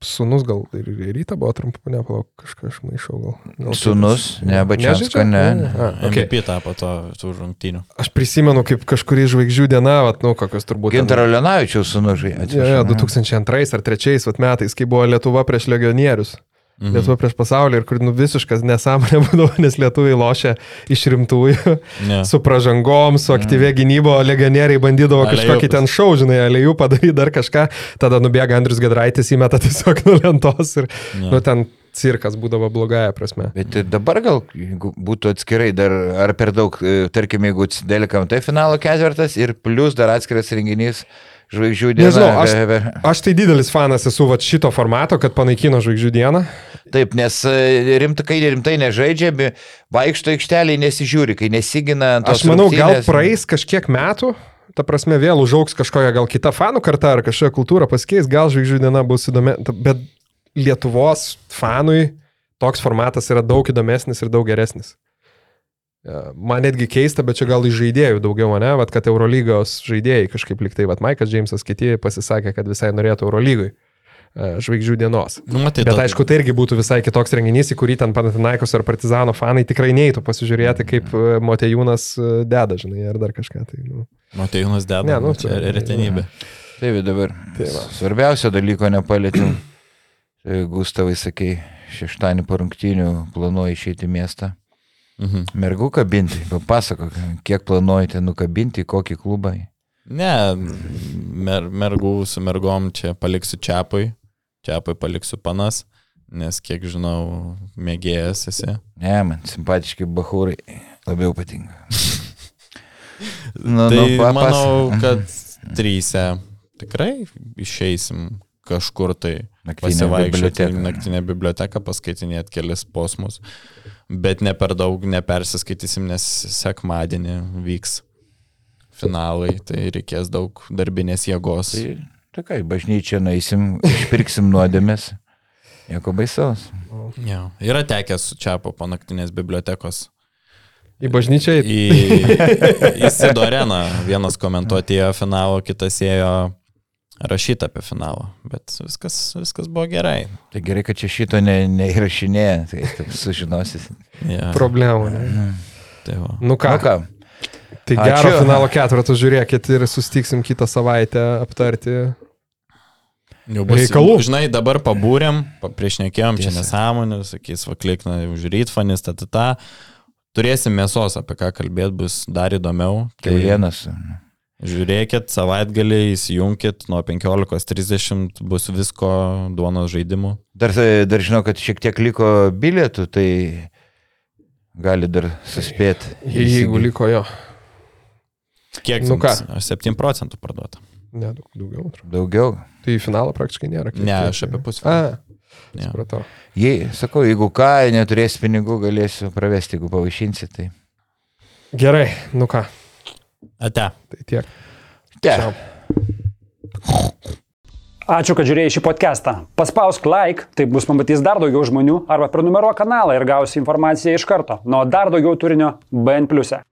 sunus gal ir ir ryta buvo trumpa, ne, palauk, kažką aš maišau gal. gal Sūnus, taip- ne, Bačiansko, Nežaidžia? ne. A, okay. MVP tapo to, tų rungtynių. Aš prisimenu, kaip kažkurį žvaigždžių diena, vat, nu, kokios turbūt. Gintaro Lenavičiaus sūnužai. Jo, jo, 2002 ar 2003 vat metais, kai buvo Lietuva prieš legionierius. Mhm. Lietuva prieš pasaulį ir kur nu, visiškas nesąmonė <laughs> būdavo, nes lietuviai lošia iš rimtųjų, Ne. su pražangom, su aktyvė gynybo, o legionieriai bandydavo Alejupus. kažkokį ten šau, žinai, alėjų padaryti dar kažką, tada nubėga Andrius Gedraitis įmeta <laughs> tiesiog nulentos ir, Ne. nu, ten cirkas būdavo blogąją prasme. Bet dabar gal būtų atskirai dar, ar per daug, e, tarkim, jeigu Delikam tai finalo ketvirtas ir plus dar atskiras renginys žvaigždžių diena. Nežinau, aš- Aš tai didelis fanas esu vat, šito formato, kad panaikino žvaigždžių dieną. Taip, nes e, rimtai, kai rimtai nežaidžia, be- vaikšto aikšteliai nesižiūri, kai nesigina ant tos Aš manau, gal rungtynės. praeis kažkiek metų, ta prasme vėl užauks kažkokia gal kita fanų karta ar kažkokia kultūra pasikeis, gal žvaigždžių diena bus įdomi, bet Lietuvos fanui toks formatas yra daug įdomesnis ir daug geresnis. E, Man netgi keista, bet čia gal iš žaidėjų daugiau, ne, Vat, kad Eurolygos žaidėjai kažkaip liktai, vad Maikas Džeimsas, kiti pasisakė, kad visai norėtų Eurolygui žvaigždžių dienos. Nu, matai, Bet aišku, tai irgi būtų visai kitoks renginys, į kurį ten Panatinaikos ar Partizano fanai tikrai neįtų pasižiūrėti, kaip e, Motejūnas e, deda, žinai, ar dar kažką. Tai, nu. Matėjūnas deda. Ne, nu, čia tai- retenybė. Taip, dabar. Tai va. Svarbiausio dalyko nepalėtėm. Tai Gustavai, sakai, šeštąjį po rungtynių planuoji išeiti į miestą. Mhm. Mergų kabinti, papasakok, kiek planuojate nukabinti, kokį klubą. Ne, mer, mergų su mergom čia paliksiu čiapui. Čiapui paliksiu panas, nes kiek žinau, mėgėjas esi. Ne, man simpatiški bahūrai labiau patinka. <laughs> Nu, tai papas- manau, kad trysia tikrai išeisim kažkur tai pasivaikščioti naktinę biblioteką, paskaitinėti kelis posmus, bet ne per daug nepersiskaitysim, nes sekmadienį vyks finalai, tai reikės daug darbinės jėgos. Tai, tai ką, bažnyčią nueisim, išpirksim nuodėmės. Nieko baisaus. Ja. Yra tekęs su Čiapo po naktinės bibliotekos Į bažnyčią į... į, į Sidoreną. Vienas komentuoti ėjo finalo, kitas ėjo rašyti apie finalą. Bet viskas, viskas buvo gerai. Tai gerai, kad čia šito ne, neįrašinėja, tai taip sužinosis. Ja, problemų. Ne? tai va. Nu ką, Nu ką, tai Ačiū. gero finalo ketvirto žiūrėkit ir sustiksim kitą savaitę aptarti. Jau bus, Reikalų. Žinai, dabar pabūrėm, pa- priešnekėjom čia Tiesa. nesąmonę, sakys, va klikna už rytfanis, ta, ta, ta. Turėsim mėsos, apie ką kalbėti bus dar įdomiau. tai vienas. Žiūrėkit, savaitgalį įsijunkit, nuo 15.30 bus visko duonos žaidimų. Dar, dar žinau, kad šiek tiek liko bilietų, tai gali dar suspėti. Jeigu liko jo. Kiek? Nu ką? 7 procentų parduota. Ne, daug daugiau. atrodo. Daugiau. Tai finalo praktiškai nėra. kiek Ne, tiek, aš apie pusę. Supratau. Jei, sakau, jeigu ką, neturės pinigų, galėsiu pravesti, jeigu pavaišinsi, tai. Gerai, nu ką, Ate. tai tiek. Te. Čiau. Ačiū, kad žiūrėjai šį podcastą. Paspausk like, taip bus pamatys dar daugiau žmonių, arba prenumeruok kanalą ir gausi informaciją iš karto. Nuo dar daugiau turinio BN ⁇. e.